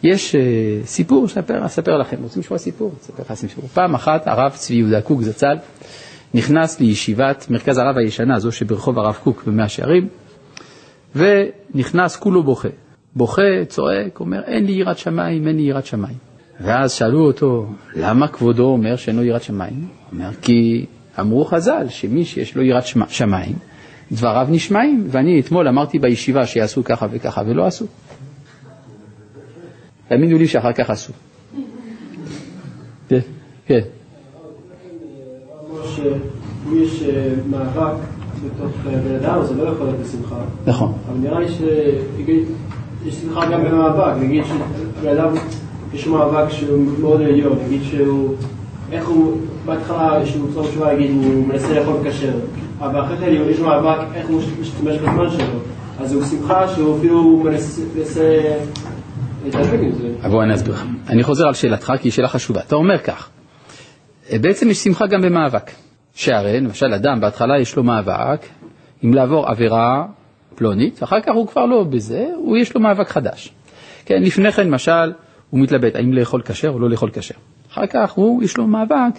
יש uh, סיפור שאספר, אספר לכם, רוצים לשמוע סיפור? אספר לך סיפור. פעם אחת הרב צבי יהודה קוק זצ"ל נכנס לישיבת מרכז הרב הישנה, זו שברחוב הרב קוק במאה שערים, ונכנס כולו בוכה. בוכה, צועק, אומר, אין לי יראת שמיים, אין לי יראת שמיים. ואז שאלו אותו, למה כבודו אומר שאין לו יראת שמיים? הוא אומר, כי אמרו חז"ל שמי שיש לו יראת שמ- שמיים, דבריו נשמעים, ואני אתמול אמרתי בישיבה שיעשו ככה וככה ולא עשו. תאמינו לי שאחר כך עשו. כן, כן. שאם יש מאבק בתוך בן אדם, זה לא יכול להיות בשמחה. נכון. אבל נראה לי שיש שמחה גם במאבק. נגיד שבן אדם, יש לו מאבק שהוא מאוד עליון, נגיד שהוא, איך הוא, בהתחלה שהוא צור תשובה, יגיד, הוא מנסה לאכול כשר. אבל אחרי כן יש לו מאבק, איך הוא משתמש בזמן שלו. אז הוא שמחה שהוא אפילו מנסה זה. אבל בוא אני אסביר לך. אני חוזר על שאלתך כי היא שאלה חשובה. אתה אומר כך, בעצם יש שמחה גם במאבק. שהרי למשל אדם בהתחלה יש לו מאבק אם לעבור עבירה פלונית, אחר כך הוא כבר לא בזה, הוא יש לו מאבק חדש. כן, לפני כן, למשל, הוא מתלבט האם לאכול כשר או לא לאכול כשר. אחר כך הוא, יש לו מאבק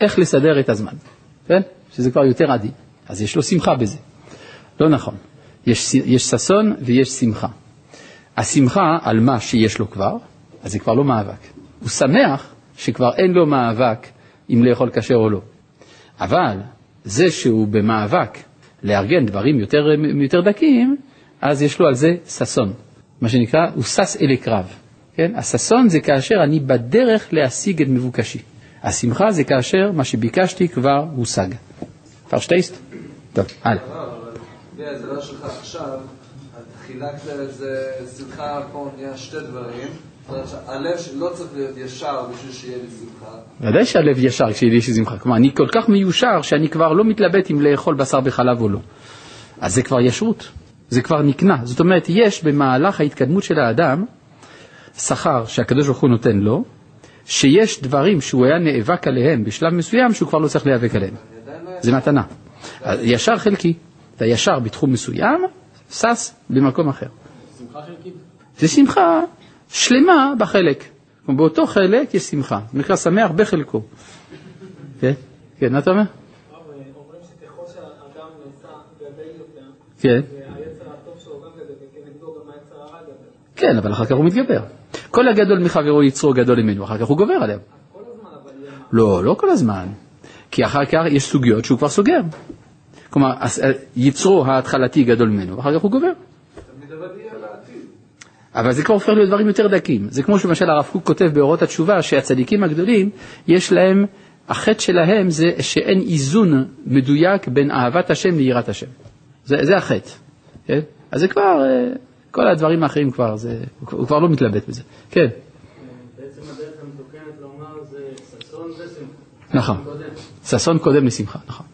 איך לסדר את הזמן, כן? שזה כבר יותר עדין. אז יש לו שמחה בזה. לא נכון. יש, יש ששון ויש שמחה. השמחה על מה שיש לו כבר, אז זה כבר לא מאבק. הוא שמח שכבר אין לו מאבק אם לאכול כשר או לא. אבל זה שהוא במאבק לארגן דברים יותר, יותר דקים, אז יש לו על זה ששון. מה שנקרא, הוא שש אלי קרב. כן? הששון זה כאשר אני בדרך להשיג את מבוקשי. השמחה זה כאשר מה שביקשתי כבר הושג. פרשטייסט? טוב, הלאה. זה לא שלך עכשיו, חילקת את זה, שמחה פה נהיה שתי דברים. הלב לא צריך להיות ישר בשביל שיהיה לי שמחה. ודאי שהלב ישר כשיהיה לי שמחה. כלומר, אני כל כך מיושר שאני כבר לא מתלבט אם לאכול בשר בחלב או לא. אז זה כבר ישרות, זה כבר נקנה. זאת אומרת, יש במהלך ההתקדמות של האדם שכר שהקדוש ברוך הוא נותן לו, שיש דברים שהוא היה נאבק עליהם בשלב מסוים שהוא כבר לא צריך להיאבק עליהם. זה מתנה. ישר חלקי, אתה ישר בתחום מסוים, שש במקום אחר. שמחה חלקית. זה שמחה שלמה בחלק. באותו חלק יש שמחה, נקרא שמח בחלקו. כן? כן, מה אתה אומר? כן. כן, אבל אחר כך הוא מתגבר. כל הגדול מחברו יצרו גדול ממנו, אחר כך הוא גובר מה. לא, לא כל הזמן. כי אחר כך יש סוגיות שהוא כבר סוגר. כלומר, הס- יצרו ההתחלתי גדול ממנו, ואחר כך הוא גובר. אבל זה כבר הופך להיות דברים יותר דקים. זה כמו שלמשל הרב קוק כותב באורות התשובה, שהצדיקים הגדולים, יש להם, החטא שלהם זה שאין איזון מדויק בין אהבת השם ליראת השם. זה, זה החטא. כן? אז זה כבר, אה, כל הדברים האחרים כבר, זה, הוא כבר לא מתלבט בזה. כן, בעצם הדרך המתוקנת לומר זה ששון ושמחה. נכון. ששון קודם לשמחה, נכון.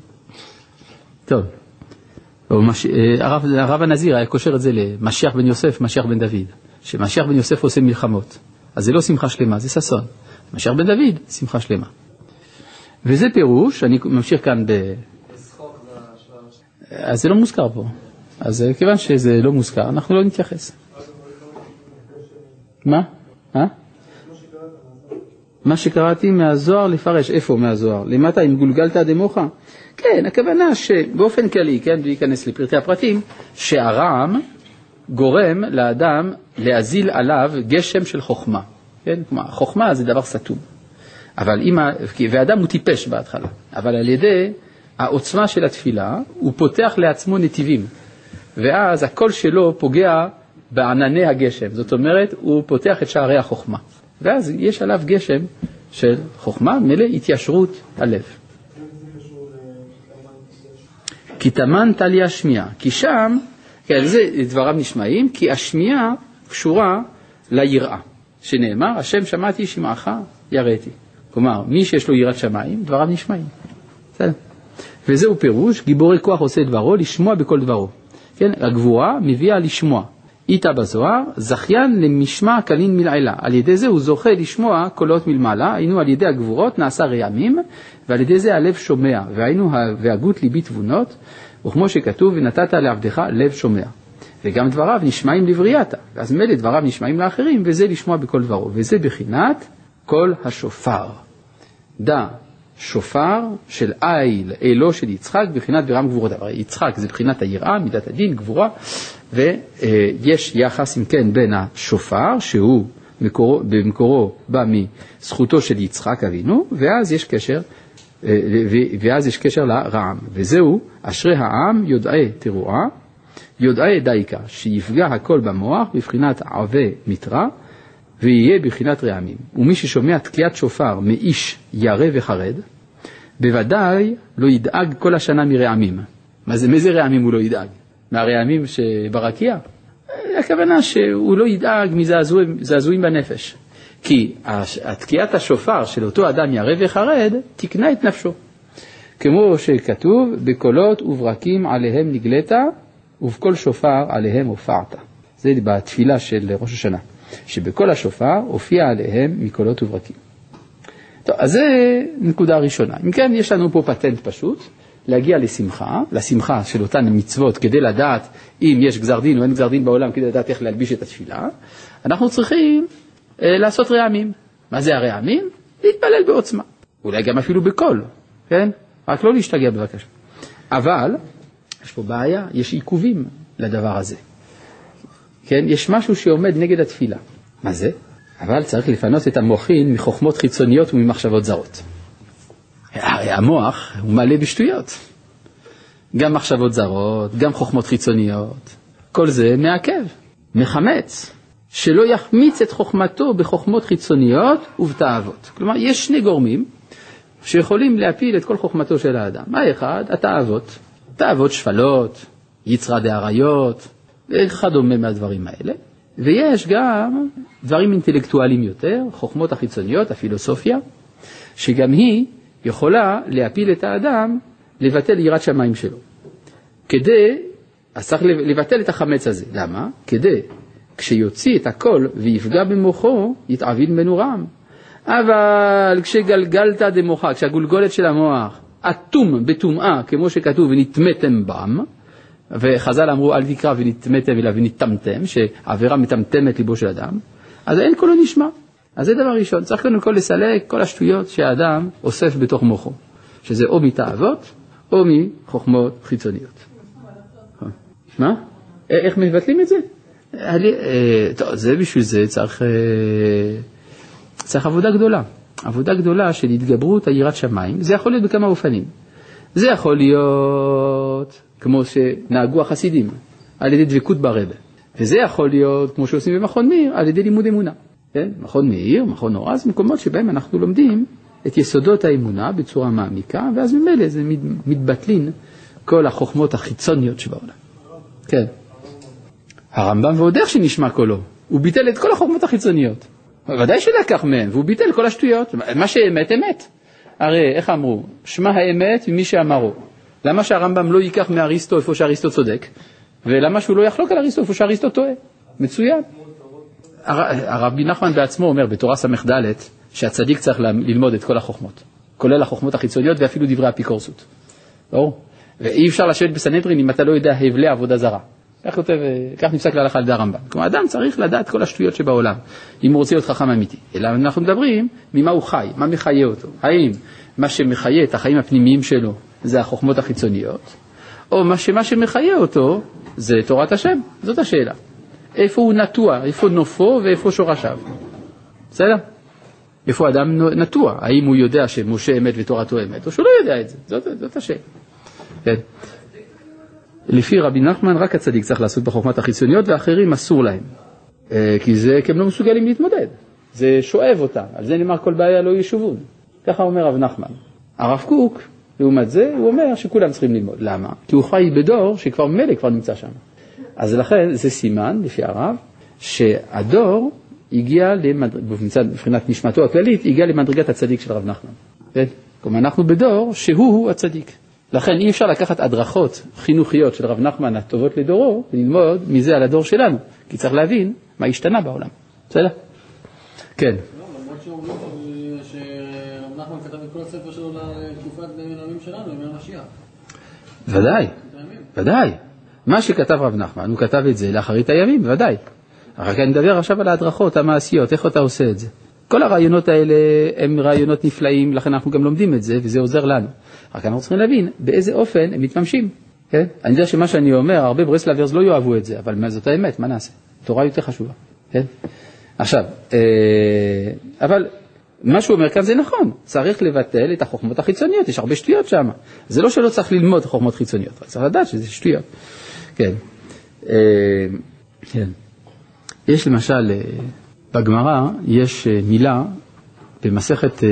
טוב. מש... אה, הרב, הרב הנזיר היה קושר את זה למשיח בן יוסף, משיח בן דוד. שמשיח בן יוסף עושה מלחמות. אז זה לא שמחה שלמה, זה ששון. משיח בן דוד, שמחה שלמה. וזה פירוש, אני ממשיך כאן ב... אז זה לא מוזכר פה. אז אה, כיוון שזה לא מוזכר, אנחנו לא נתייחס. מה? אה? מה שקראתי מהזוהר לפרש, איפה מהזוהר? למטה, אם גולגלת דמוחה? כן, הכוונה שבאופן כללי, כן, להיכנס לפרטי הפרטים, שהרעם גורם לאדם להזיל עליו גשם של חוכמה. כן, כלומר, חוכמה זה דבר סתום. אבל אם, ואדם הוא טיפש בהתחלה, אבל על ידי העוצמה של התפילה, הוא פותח לעצמו נתיבים, ואז הקול שלו פוגע בענני הגשם, זאת אומרת, הוא פותח את שערי החוכמה, ואז יש עליו גשם של חוכמה, מלא התיישרות הלב. כי תמן טלי השמיעה, כי שם, כן, זה דבריו נשמעים, כי השמיעה קשורה ליראה, שנאמר, השם שמעתי שמעך יראתי. כלומר, מי שיש לו יראת שמיים, דבריו נשמעים. בסדר. וזהו פירוש, גיבורי כוח עושה דברו, לשמוע בכל דברו. כן, הגבורה מביאה לשמוע. איתה בזוהר, זכיין למשמע קלין מלעילה. על ידי זה הוא זוכה לשמוע קולות מלמעלה, היינו על ידי הגבורות נעשה רעמים, ועל ידי זה הלב שומע, והיינו והגות ליבי תבונות, וכמו שכתוב, ונתת לעבדך לב שומע. וגם דבריו נשמעים לבריאתה, ואז מילא דבריו נשמעים לאחרים, וזה לשמוע בכל דברו, וזה בחינת קול השופר. דע, שופר של איל, אלו של יצחק, בחינת ברם גבורות. הרי יצחק זה בחינת היראה, מידת הדין, גבורה, ויש יחס, אם כן, בין השופר, שהוא מקורו, במקורו בא מזכותו של יצחק אבינו, ואז יש קשר, אה, ואז יש קשר לרעם, וזהו אשרי העם יודעי תרועה, יודעי דייקה, שיפגע הכל במוח בבחינת עבה מתרע, ויהיה בחינת רעמים. ומי ששומע תקיעת שופר מאיש ירא וחרד, בוודאי לא ידאג כל השנה מרעמים. מה זה, מאיזה רעמים הוא לא ידאג? מהרעמים שברקיע? הכוונה שהוא לא ידאג מזעזועים בנפש. כי תקיעת השופר של אותו אדם ירא וחרד תקנה את נפשו. כמו שכתוב, בקולות וברקים עליהם נגלית, ובקול שופר עליהם הופעת. זה בתפילה של ראש השנה, שבקול השופר הופיע עליהם מקולות וברקים. טוב, אז זה נקודה ראשונה. אם כן, יש לנו פה פטנט פשוט, להגיע לשמחה, לשמחה של אותן מצוות, כדי לדעת אם יש גזר דין או אין גזר דין בעולם, כדי לדעת איך להלביש את התפילה, אנחנו צריכים אה, לעשות רעמים. מה זה הרעמים? להתפלל בעוצמה. אולי גם אפילו בקול, כן? רק לא להשתגע בבקשה. אבל, יש פה בעיה, יש עיכובים לדבר הזה. כן? יש משהו שעומד נגד התפילה. מה זה? אבל צריך לפנות את המוחין מחוכמות חיצוניות וממחשבות זרות. הרי המוח הוא מלא בשטויות. גם מחשבות זרות, גם חוכמות חיצוניות. כל זה מעכב, מחמץ, שלא יחמיץ את חוכמתו בחוכמות חיצוניות ובתאוות. כלומר, יש שני גורמים שיכולים להפיל את כל חוכמתו של האדם. האחד, התאוות. תאוות שפלות, יצרה דאריות, וכדומה מהדברים האלה. ויש גם דברים אינטלקטואליים יותר, חוכמות החיצוניות, הפילוסופיה, שגם היא יכולה להפיל את האדם לבטל יראת שמיים שלו. כדי, אז צריך לבטל את החמץ הזה. למה? כדי, כשיוציא את הכל ויפגע במוחו, יתעביד ממנו רעם. אבל כשגלגלת דמוחה, כשהגולגולת של המוח אטום בטומאה, כמו שכתוב, ונטמאתם בם, וחז"ל אמרו אל תקרא ונטמאתם אלא ונטמתם, שעבירה מטמטמת ליבו של אדם, אז אין קולו נשמע. אז זה דבר ראשון, צריך קודם כל לסלק כל השטויות שהאדם אוסף בתוך מוחו, שזה או מתאוות או מחוכמות חיצוניות. מה? איך מבטלים את זה? אה, טוב, זה בשביל זה צריך, אה, צריך עבודה גדולה. עבודה גדולה של התגברות היראת שמיים, זה יכול להיות בכמה אופנים. זה יכול להיות כמו שנהגו החסידים, על ידי דבקות ברבה. וזה יכול להיות, כמו שעושים במכון מאיר, על ידי לימוד אמונה. כן? מכון מאיר, מכון אורז, מקומות שבהם אנחנו לומדים את יסודות האמונה בצורה מעמיקה, ואז ממילא זה מתבטלין כל החוכמות החיצוניות שבעולם. כן. הרמב"ם ועוד איך שנשמע קולו, הוא ביטל את כל החוכמות החיצוניות. ודאי שלקח מהם, והוא ביטל כל השטויות. מה שאמת, אמת. הרי, איך אמרו? שמע האמת ממי שאמרו. למה שהרמב"ם לא ייקח מאריסטו איפה שאריסטו צודק? ולמה שהוא לא יחלוק על אריסטו איפה שאריסטו טועה? מצוין. הרבי נחמן בעצמו אומר בתורה ס"ד שהצדיק צריך ללמוד את כל החוכמות, כולל החוכמות החיצוניות ואפילו דברי אפיקורסות. ברור? ואי אפשר לשבת בסנהדרין אם אתה לא יודע הבלי עבודה זרה. כך כותב, כך נפסק להלכה על ידי הרמב"ם. כלומר, אדם צריך לדעת כל השטויות שבעולם, אם הוא רוצה להיות חכם אמיתי. אלא אנחנו מדברים ממה הוא חי, מה מחיה אותו. האם מה שמחיה את החיים הפנימיים שלו זה החוכמות החיצוניות, או מה שמה שמחיה אותו זה תורת השם? זאת השאלה. איפה הוא נטוע, איפה נופו ואיפה שורשיו. בסדר? איפה אדם נטוע? האם הוא יודע שמשה אמת ותורתו אמת, או שהוא לא יודע את זה? זאת, זאת השאלה. כן. לפי רבי נחמן רק הצדיק צריך לעשות בחוכמת החיצוניות ואחרים אסור להם. אה, כי זה, כי הם לא מסוגלים להתמודד. זה שואב אותם, על זה נאמר כל בעיה לא ישובון. ככה אומר רב נחמן. הרב קוק, לעומת זה, הוא אומר שכולם צריכים ללמוד. למה? כי הוא חי בדור שכבר ממילא כבר נמצא שם. אז לכן זה סימן, לפי הרב, שהדור הגיע, למד... מבחינת נשמתו הכללית, הגיע למדרגת הצדיק של רב נחמן. כן? כלומר, אנחנו בדור שהוא הצדיק. לכן אי אפשר לקחת הדרכות חינוכיות של רב נחמן הטובות לדורו וללמוד מזה על הדור שלנו, כי צריך להבין מה השתנה בעולם. בסדר? כן. למרות שאומרים שרב נחמן כתב את כל הספר שלו לתקופת הימים שלנו, ימי המשיח. ודאי, ודאי. מה שכתב רב נחמן, הוא כתב את זה לאחרית הימים, ודאי. רק אני מדבר עכשיו על ההדרכות המעשיות, איך אתה עושה את זה. כל הרעיונות האלה הם רעיונות נפלאים, לכן אנחנו גם לומדים את זה, וזה עוזר לנו. רק אנחנו צריכים להבין באיזה אופן הם מתממשים. כן? אני יודע שמה שאני אומר, הרבה ברסלברס לא יאהבו את זה, אבל זאת האמת, מה נעשה? תורה יותר חשובה. כן? עכשיו, אה, אבל מה שהוא אומר כאן זה נכון, צריך לבטל את החוכמות החיצוניות, יש הרבה שטויות שם. זה לא שלא צריך ללמוד חוכמות חיצוניות, צריך לדעת שזה שטויות. כן. אה, כן. יש למשל, אה, בגמרא יש מילה במסכת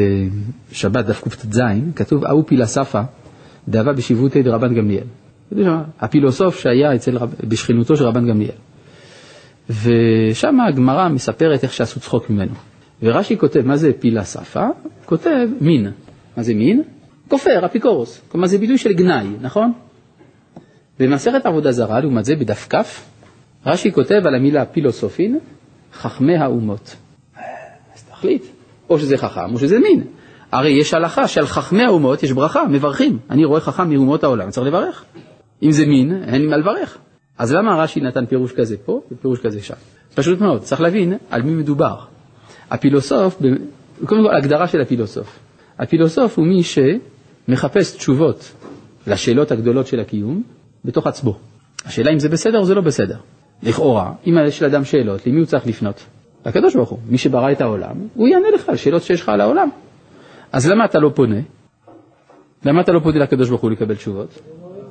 שבת דף קט"ז, כתוב אהו פילספה דאבה בשיבותי דרבן גמליאל. הפילוסוף שהיה אצל, בשכנותו של רבן גמליאל. ושם הגמרא מספרת איך שעשו צחוק ממנו. ורש"י כותב, מה זה פילה שפה? כותב מין. מה זה מין? כופר, אפיקורוס. כלומר זה ביטוי של גנאי, נכון? במסכת עבודה זרה, לעומת זה בדף כ, רש"י כותב על המילה פילוסופין, חכמי האומות. אז תחליט, או שזה חכם או שזה מין. הרי יש הלכה שעל חכמי האומות יש ברכה, מברכים. אני רואה חכם מאומות העולם, צריך לברך. אם זה מין, אין לי מה לברך. אז למה רש"י נתן פירוש כזה פה ופירוש כזה שם? פשוט מאוד, צריך להבין על מי מדובר. הפילוסוף, קודם כל הגדרה של הפילוסוף. הפילוסוף הוא מי שמחפש תשובות לשאלות הגדולות של הקיום בתוך עצמו. השאלה אם זה בסדר או זה לא בסדר. לכאורה, אם יש לאדם שאלות, למי הוא צריך לפנות? לקדוש ברוך הוא. מי שברא את העולם, הוא יענה לך על שאלות שיש לך על העולם. אז למה אתה לא פונה? למה אתה לא פונה לקדוש ברוך הוא לקבל תשובות?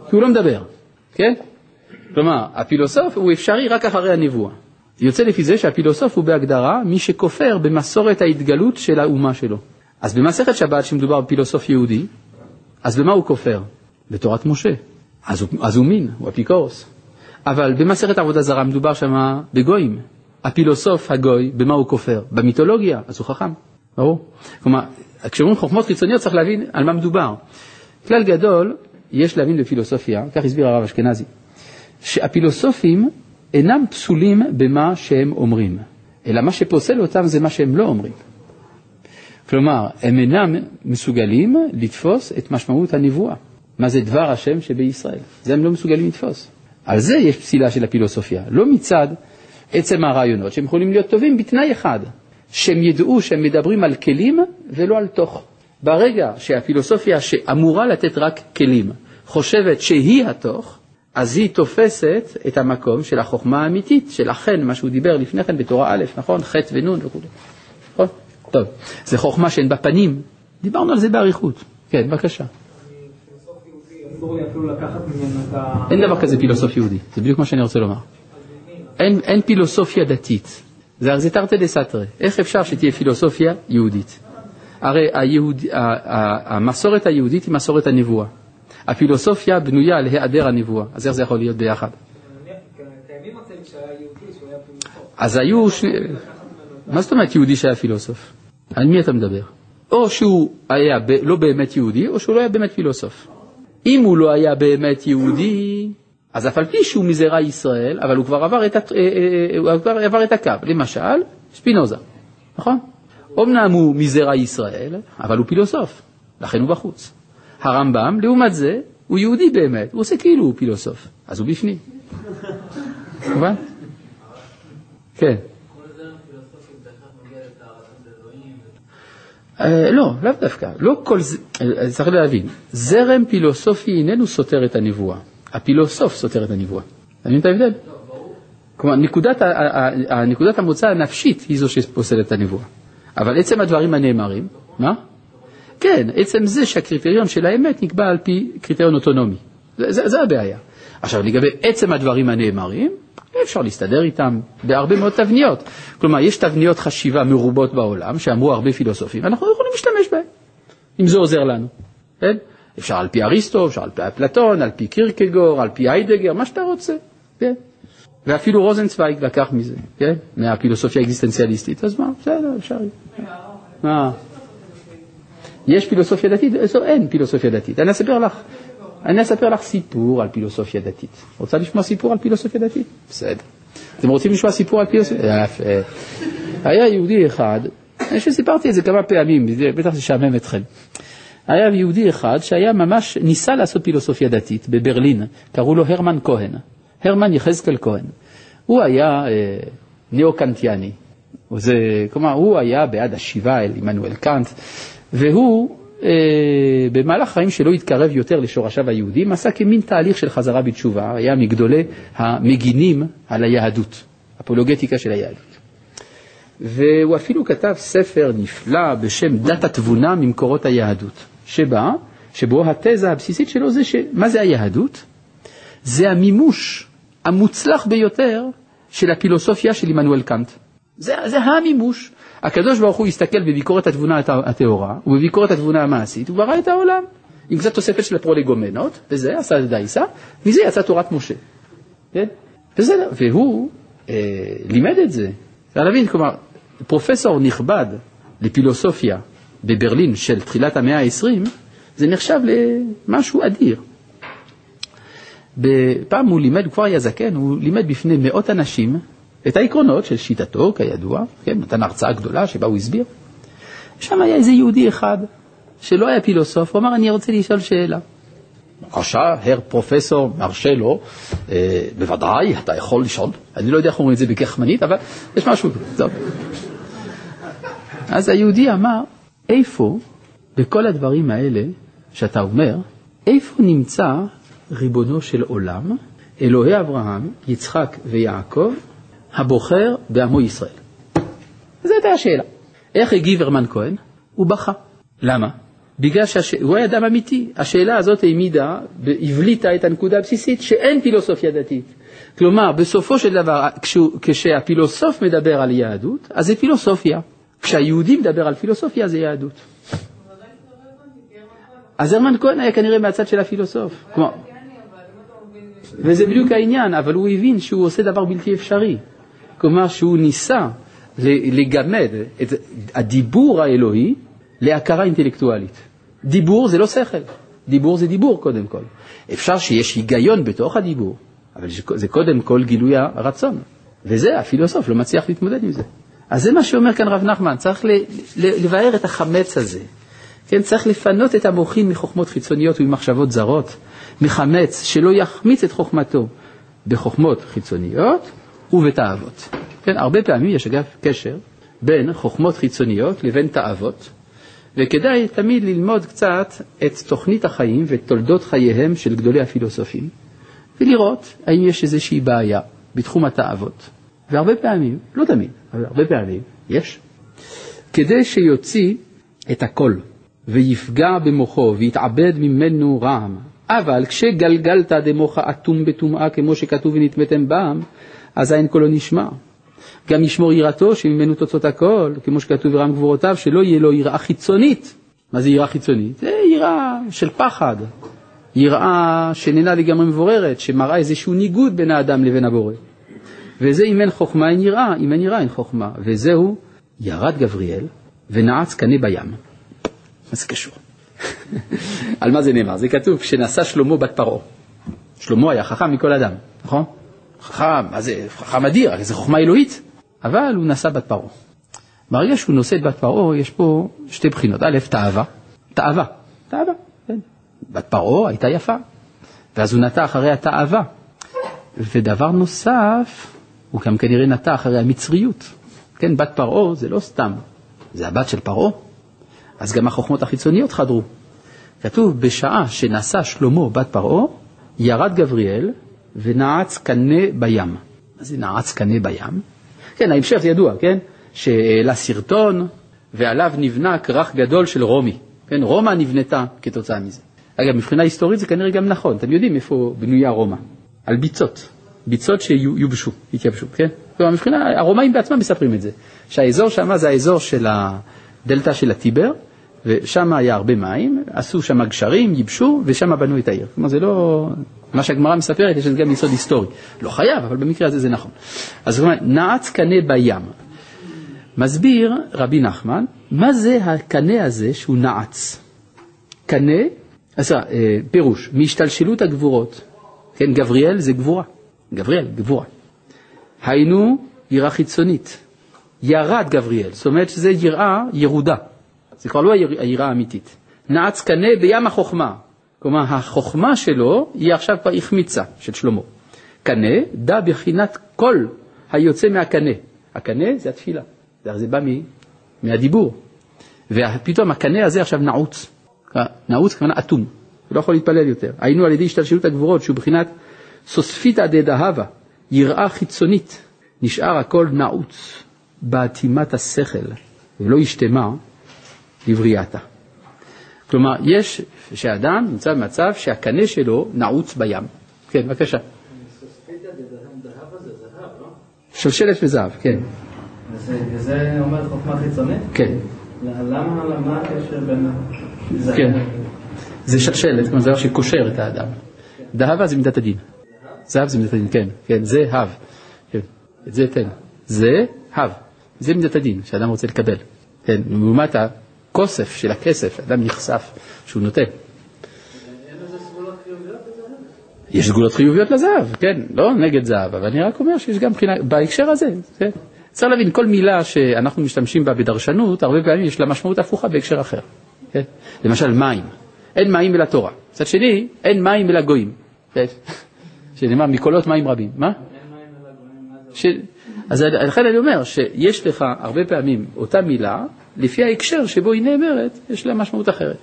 כי הוא לא מדבר, כן? כלומר, הפילוסוף הוא אפשרי רק אחרי הנבואה. יוצא לפי זה שהפילוסוף הוא בהגדרה מי שכופר במסורת ההתגלות של האומה שלו. אז במסכת שבת, שמדובר בפילוסוף יהודי, אז במה הוא כופר? בתורת משה. אז הוא, אז הוא מין, הוא אפיקורוס. אבל במסכת עבודה זרה מדובר שם בגויים. הפילוסוף הגוי, במה הוא כופר? במיתולוגיה, אז הוא חכם, ברור. כלומר, כשאומרים חוכמות חיצוניות צריך להבין על מה מדובר. כלל גדול, יש להבין בפילוסופיה, כך הסביר הרב אשכנזי, שהפילוסופים אינם פסולים במה שהם אומרים, אלא מה שפוסל אותם זה מה שהם לא אומרים. כלומר, הם אינם מסוגלים לתפוס את משמעות הנבואה. מה זה דבר השם שבישראל? זה הם לא מסוגלים לתפוס. על זה יש פסילה של הפילוסופיה, לא מצד עצם הרעיונות, שהם יכולים להיות טובים בתנאי אחד, שהם ידעו שהם מדברים על כלים ולא על תוך. ברגע שהפילוסופיה שאמורה לתת רק כלים, חושבת שהיא התוך, אז היא תופסת את המקום של החוכמה האמיתית, של החן, מה שהוא דיבר לפני כן בתורה א', נכון? ח' ונ' וכו'. נכון? טוב, זה חוכמה שאין בה פנים. דיברנו על זה באריכות. כן, בבקשה. אין דבר כזה פילוסוף יהודי, זה בדיוק מה שאני רוצה לומר. אין, אין פילוסופיה דתית, זה ארזיטרטה דה סתרי. איך אפשר שתהיה פילוסופיה יהודית? הרי היהוד, המסורת היהודית היא מסורת הנבואה. הפילוסופיה בנויה על היעדר הנבואה, אז איך זה יכול להיות ביחד? אז היו שני... מה זאת אומרת יהודי שהיה פילוסוף? על מי אתה מדבר? או שהוא היה ב... לא באמת יהודי, או שהוא לא היה באמת פילוסוף. אם הוא לא היה באמת יהודי, אז אף על פי שהוא מזרע ישראל, אבל הוא כבר עבר את, הת... אה, אה, אה, הוא כבר עבר את הקו. למשל, ספינוזה, נכון? אמנם הוא מזרע ישראל, אבל הוא פילוסוף, לכן הוא בחוץ. הרמב"ם, לעומת זה, הוא יהודי באמת, הוא עושה כאילו הוא פילוסוף, אז הוא בפנים. מובן? כן. לא, לאו דווקא, לא כל זה, צריך להבין, זרם פילוסופי איננו סותר את הנבואה, הפילוסוף סותר את הנבואה. אתה מבין את ההבדל? כלומר, נקודת, נקודת המוצא הנפשית היא זו שפוסלת את הנבואה. אבל עצם הדברים הנאמרים, מה? כן, עצם זה שהקריטריון של האמת נקבע על פי קריטריון אוטונומי. זה, זה, זה הבעיה. עכשיו, לגבי עצם הדברים הנאמרים, אפשר להסתדר איתם בהרבה מאוד תבניות. כלומר, יש תבניות חשיבה מרובות בעולם, שאמרו הרבה פילוסופים, ואנחנו יכולים להשתמש בהן, אם זה עוזר לנו. כן? אפשר על פי אריסטו, אפשר על פי אפלטון, על פי קירקגור, על פי היידגר, מה שאתה רוצה. כן? ואפילו רוזנצוויג לקח מזה, כן? מהפילוסופיה האקזיסטנציאליסטית, אז מה, בסדר, אפשר. מה? יש פילוסופיה דתית? אין פילוסופיה דתית. אני אספר לך, אני אספר לך סיפור על פילוסופיה דתית. רוצה לשמוע סיפור על פילוסופיה דתית? בסדר. אתם רוצים לשמוע סיפור על פילוסופיה? יפה. היה יהודי אחד, אני חושב שסיפרתי את זה כמה פעמים, בטח זה ישעמם אתכם. היה יהודי אחד שהיה ממש, ניסה לעשות פילוסופיה דתית בברלין, קראו לו הרמן כהן, הרמן יחזקאל כהן. הוא היה אה, ניאו-קנטיאני, כלומר הוא היה בעד השיבה אל עמנואל קאנט, והוא אה, במהלך החיים שלו התקרב יותר לשורשיו היהודים, עשה כמין תהליך של חזרה בתשובה, היה מגדולי המגינים על היהדות, אפולוגטיקה של היהדות. והוא אפילו כתב ספר נפלא בשם דת התבונה ממקורות היהדות, שבה, שבו התזה הבסיסית שלו זה שמה זה היהדות? זה המימוש המוצלח ביותר של הפילוסופיה של עמנואל קאנט. זה, זה המימוש. הקדוש ברוך הוא הסתכל בביקורת התבונה הטהורה ובביקורת התבונה המעשית, הוא ברא את העולם. עם קצת תוספת של הפרולגומנות, וזה עשה את דייסה, מזה יצאה תורת משה. כן? בסדר, והוא אה, לימד את זה. צריך להבין, כלומר, פרופסור נכבד לפילוסופיה בברלין של תחילת המאה ה-20, זה נחשב למשהו אדיר. פעם הוא לימד, הוא כבר היה זקן, הוא לימד בפני מאות אנשים את העקרונות של שיטתו, כידוע, כן, נתן הרצאה גדולה שבה הוא הסביר. שם היה איזה יהודי אחד שלא היה פילוסוף, הוא אמר, אני רוצה לשאול שאלה. רשע, הר פרופסור מרשה לו, אה, בוודאי, אתה יכול לשאול. אני לא יודע איך אומרים את זה בגחמנית, אבל יש משהו, טוב. אז היהודי אמר, איפה בכל הדברים האלה שאתה אומר, איפה נמצא ריבונו של עולם, אלוהי אברהם, יצחק ויעקב, הבוחר בעמו ישראל? זו הייתה השאלה. איך הגיב הרמן כהן? הוא בכה. למה? בגלל שהוא היה אדם אמיתי. השאלה הזאת העמידה, הבליטה את הנקודה הבסיסית שאין פילוסופיה דתית. כלומר, בסופו של דבר, כשהפילוסוף מדבר על יהדות, אז זה פילוסופיה. כשהיהודי מדבר על פילוסופיה, זה יהדות. אז הרמן כהן היה כנראה מהצד של הפילוסוף. כלומר, וזה בדיוק העניין, אבל הוא הבין שהוא עושה דבר בלתי אפשרי. כלומר, שהוא ניסה לגמד את הדיבור האלוהי להכרה אינטלקטואלית. דיבור זה לא שכל, דיבור זה דיבור קודם כל. אפשר שיש היגיון בתוך הדיבור, אבל זה קודם כל גילוי הרצון. וזה, הפילוסוף לא מצליח להתמודד עם זה. אז זה מה שאומר כאן רב נחמן, צריך לבאר את החמץ הזה. כן, צריך לפנות את המוחים מחוכמות חיצוניות וממחשבות זרות, מחמץ שלא יחמיץ את חוכמתו בחוכמות חיצוניות ובתאוות. כן, הרבה פעמים יש אגב קשר בין חוכמות חיצוניות לבין תאוות, וכדאי תמיד ללמוד קצת את תוכנית החיים ואת תולדות חייהם של גדולי הפילוסופים, ולראות האם יש איזושהי בעיה בתחום התאוות. והרבה פעמים, לא תמיד, אבל הרבה פעמים, יש, כדי שיוציא את הכל ויפגע במוחו ויתעבד ממנו רעם. אבל כשגלגלת דמוך אטום בטומאה כמו שכתוב ונטמאתם בם, אזי אין קולו נשמע. גם ישמור יראתו שממנו תוצאות הכל, כמו שכתוב ורם גבורותיו, שלא יהיה לו יראה חיצונית. מה זה יראה חיצונית? זה יראה של פחד, יראה שאיננה לגמרי מבוררת, שמראה איזשהו ניגוד בין האדם לבין הבורא. וזה אם אין חוכמה אין יראה, אם אין יראה אין חוכמה. וזהו, ירד גבריאל ונעץ קנה בים. מה זה קשור? על מה זה נאמר? זה כתוב כשנשא שלמה בת פרעה. שלמה היה חכם מכל אדם, נכון? חכם, מה זה, חכם אדיר, זה חוכמה אלוהית, אבל הוא נשא בת פרעה. ברגע שהוא נושא את בת פרעה, יש פה שתי בחינות. א', תאווה, תאווה, תאווה, כן. בת פרעה הייתה יפה, ואז הוא נטע אחרי התאווה. ודבר נוסף, הוא גם כנראה נטע אחרי המצריות. כן, בת פרעה זה לא סתם, זה הבת של פרעה. אז גם החוכמות החיצוניות חדרו. כתוב, בשעה שנשא שלמה בת פרעה, ירד גבריאל ונעץ קנה בים. מה זה נעץ קנה בים? כן, ההמשך ידוע, כן? שהעלה סרטון ועליו נבנה כרך גדול של רומי. כן, רומא נבנתה כתוצאה מזה. אגב, מבחינה היסטורית זה כנראה גם נכון, אתם יודעים איפה בנויה רומא? על ביצות, ביצות שיובשו, יתייבשו, כן? כלומר, מבחינה, הרומאים בעצמם מספרים את זה, שהאזור שם זה האזור של הדלתא של הטיבר, ושם היה הרבה מים, עשו שם גשרים, ייבשו, ושם בנו את העיר. כלומר, זה לא... מה שהגמרא מספרת, יש לזה גם יסוד היסטורי. לא חייב, אבל במקרה הזה זה נכון. אז זאת אומרת, נעץ קנה בים. מסביר רבי נחמן, מה זה הקנה הזה שהוא נעץ? קנה, אז אה, פירוש, מהשתלשלות הגבורות. כן, גבריאל זה גבורה. גבריאל, גבורה. היינו יראה חיצונית. ירד גבריאל, זאת אומרת שזה יראה ירודה. זה כבר לא היראה האמיתית. נעץ קנה בים החוכמה. כלומר, החוכמה שלו היא עכשיו כבר החמיצה של שלמה. קנה, דע בחינת כל היוצא מהקנה. הקנה זה התפילה, זה בא מהדיבור. ופתאום הקנה הזה עכשיו נעוץ. נעוץ כמובן אטום, הוא לא יכול להתפלל יותר. היינו על ידי השתלשלות הגבורות, שהוא בחינת סוספיתא דדהבה, יראה חיצונית, נשאר הכל נעוץ באטימת השכל, ולא ישתמה לבריאתה. כלומר, יש שאדם נמצא במצב שהקנה שלו נעוץ בים. כן, בבקשה. שלשלת וזהב, כן. וזה אומר חוכמה חיצונית? כן. למה, מה הקשר בין... כן. זה שלשלת, כלומר זה דבר שקושר את האדם. דהבה זה מידת הדין. זהב זה מידת הדין, כן, כן, זה הב. כן, את זה תן. זה הב. זה מידת הדין שאדם רוצה לקבל. כן, לעומת הכוסף של הכסף, אדם נחשף שהוא נותן. יש סגולות חיוביות לזהב, כן, לא נגד זהב, אבל אני רק אומר שיש גם בחינה, בהקשר הזה, כן. צריך להבין, כל מילה שאנחנו משתמשים בה בדרשנות, הרבה פעמים יש לה משמעות הפוכה בהקשר אחר. כן? למשל מים, אין מים אלא תורה. מצד שני, אין מים אלא גויים. כן? שנאמר מקולות מים רבים. מה? ש... אז לכן אני אומר שיש לך הרבה פעמים אותה מילה, לפי ההקשר שבו היא נאמרת, יש לה משמעות אחרת.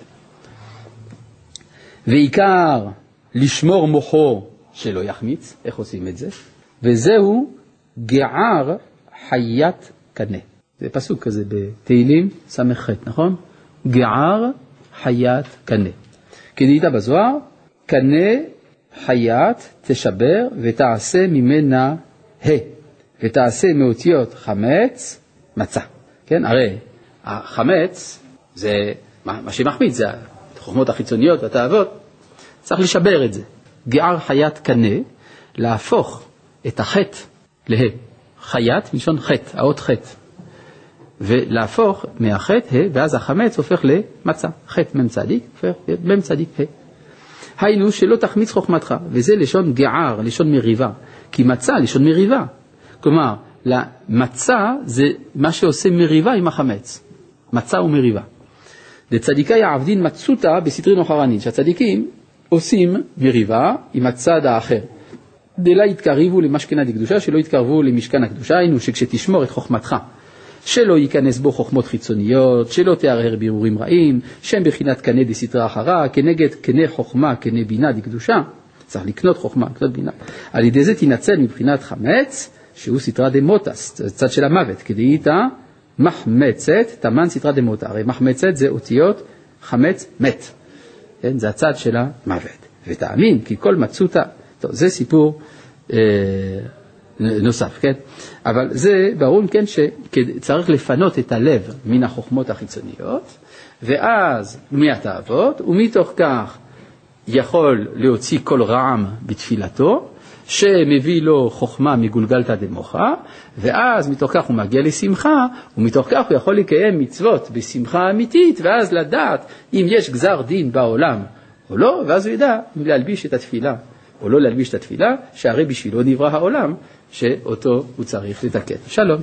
ועיקר לשמור מוחו שלא יחמיץ, איך עושים את זה? וזהו גער חיית קנה. זה פסוק כזה בתהילים ס"ח, נכון? גער חיית קנה. כדאית בזוהר, קנה חיית תשבר ותעשה ממנה ה, ותעשה מאותיות חמץ מצה. כן, הרי החמץ זה מה שמחמיץ, זה החוכמות החיצוניות והתאוות, צריך לשבר את זה. גער חיית קנה, להפוך את החטא לה. חיית מלשון חטא, האות חטא. ולהפוך מהחטא ואז החמץ הופך למצה. חטא מ"צ הופך למ"צ ה. היינו שלא תחמיץ חוכמתך, וזה לשון גער, לשון מריבה. כי מצה, לשון מריבה. כלומר, מצה זה מה שעושה מריבה עם החמץ. מצה ומריבה. לצדיקי העבדין מצותא בסטרין אוחרנין, שהצדיקים עושים מריבה עם הצד האחר. דלה יתקרבו למשכנה דקדושה, שלא יתקרבו למשכן הקדושה, היינו שכשתשמור את חוכמתך, שלא ייכנס בו חוכמות חיצוניות, שלא תהרהר בירורים רעים, שהם בחינת קנה דסתרא אחרא, כנגד קנה חוכמה, קנה בינה דקדושה, צריך לקנות חוכמה, לקנות בינה. על ידי זה תינצל מבחינת חמץ, שהוא סתרא זה צד של המוות, כדאיתא מחמצת, תמן סתרא דמוטה. הרי מחמצת זה אותיות חמץ מת. כן? זה הצד של המוות. ותאמין כי כל מצותא, טוב, זה סיפור אה, נוסף, כן? אבל זה ברור, כן, שצריך לפנות את הלב מן החוכמות החיצוניות, ואז מהתאוות, ומתוך כך יכול להוציא כל רעם בתפילתו, שמביא לו חוכמה מגולגלתא דמוחה, ואז מתוך כך הוא מגיע לשמחה, ומתוך כך הוא יכול לקיים מצוות בשמחה אמיתית, ואז לדעת אם יש גזר דין בעולם או לא, ואז הוא ידע אם להלביש את התפילה או לא להלביש את התפילה, שהרי בשבילו נברא העולם, שאותו הוא צריך לתקן. שלום.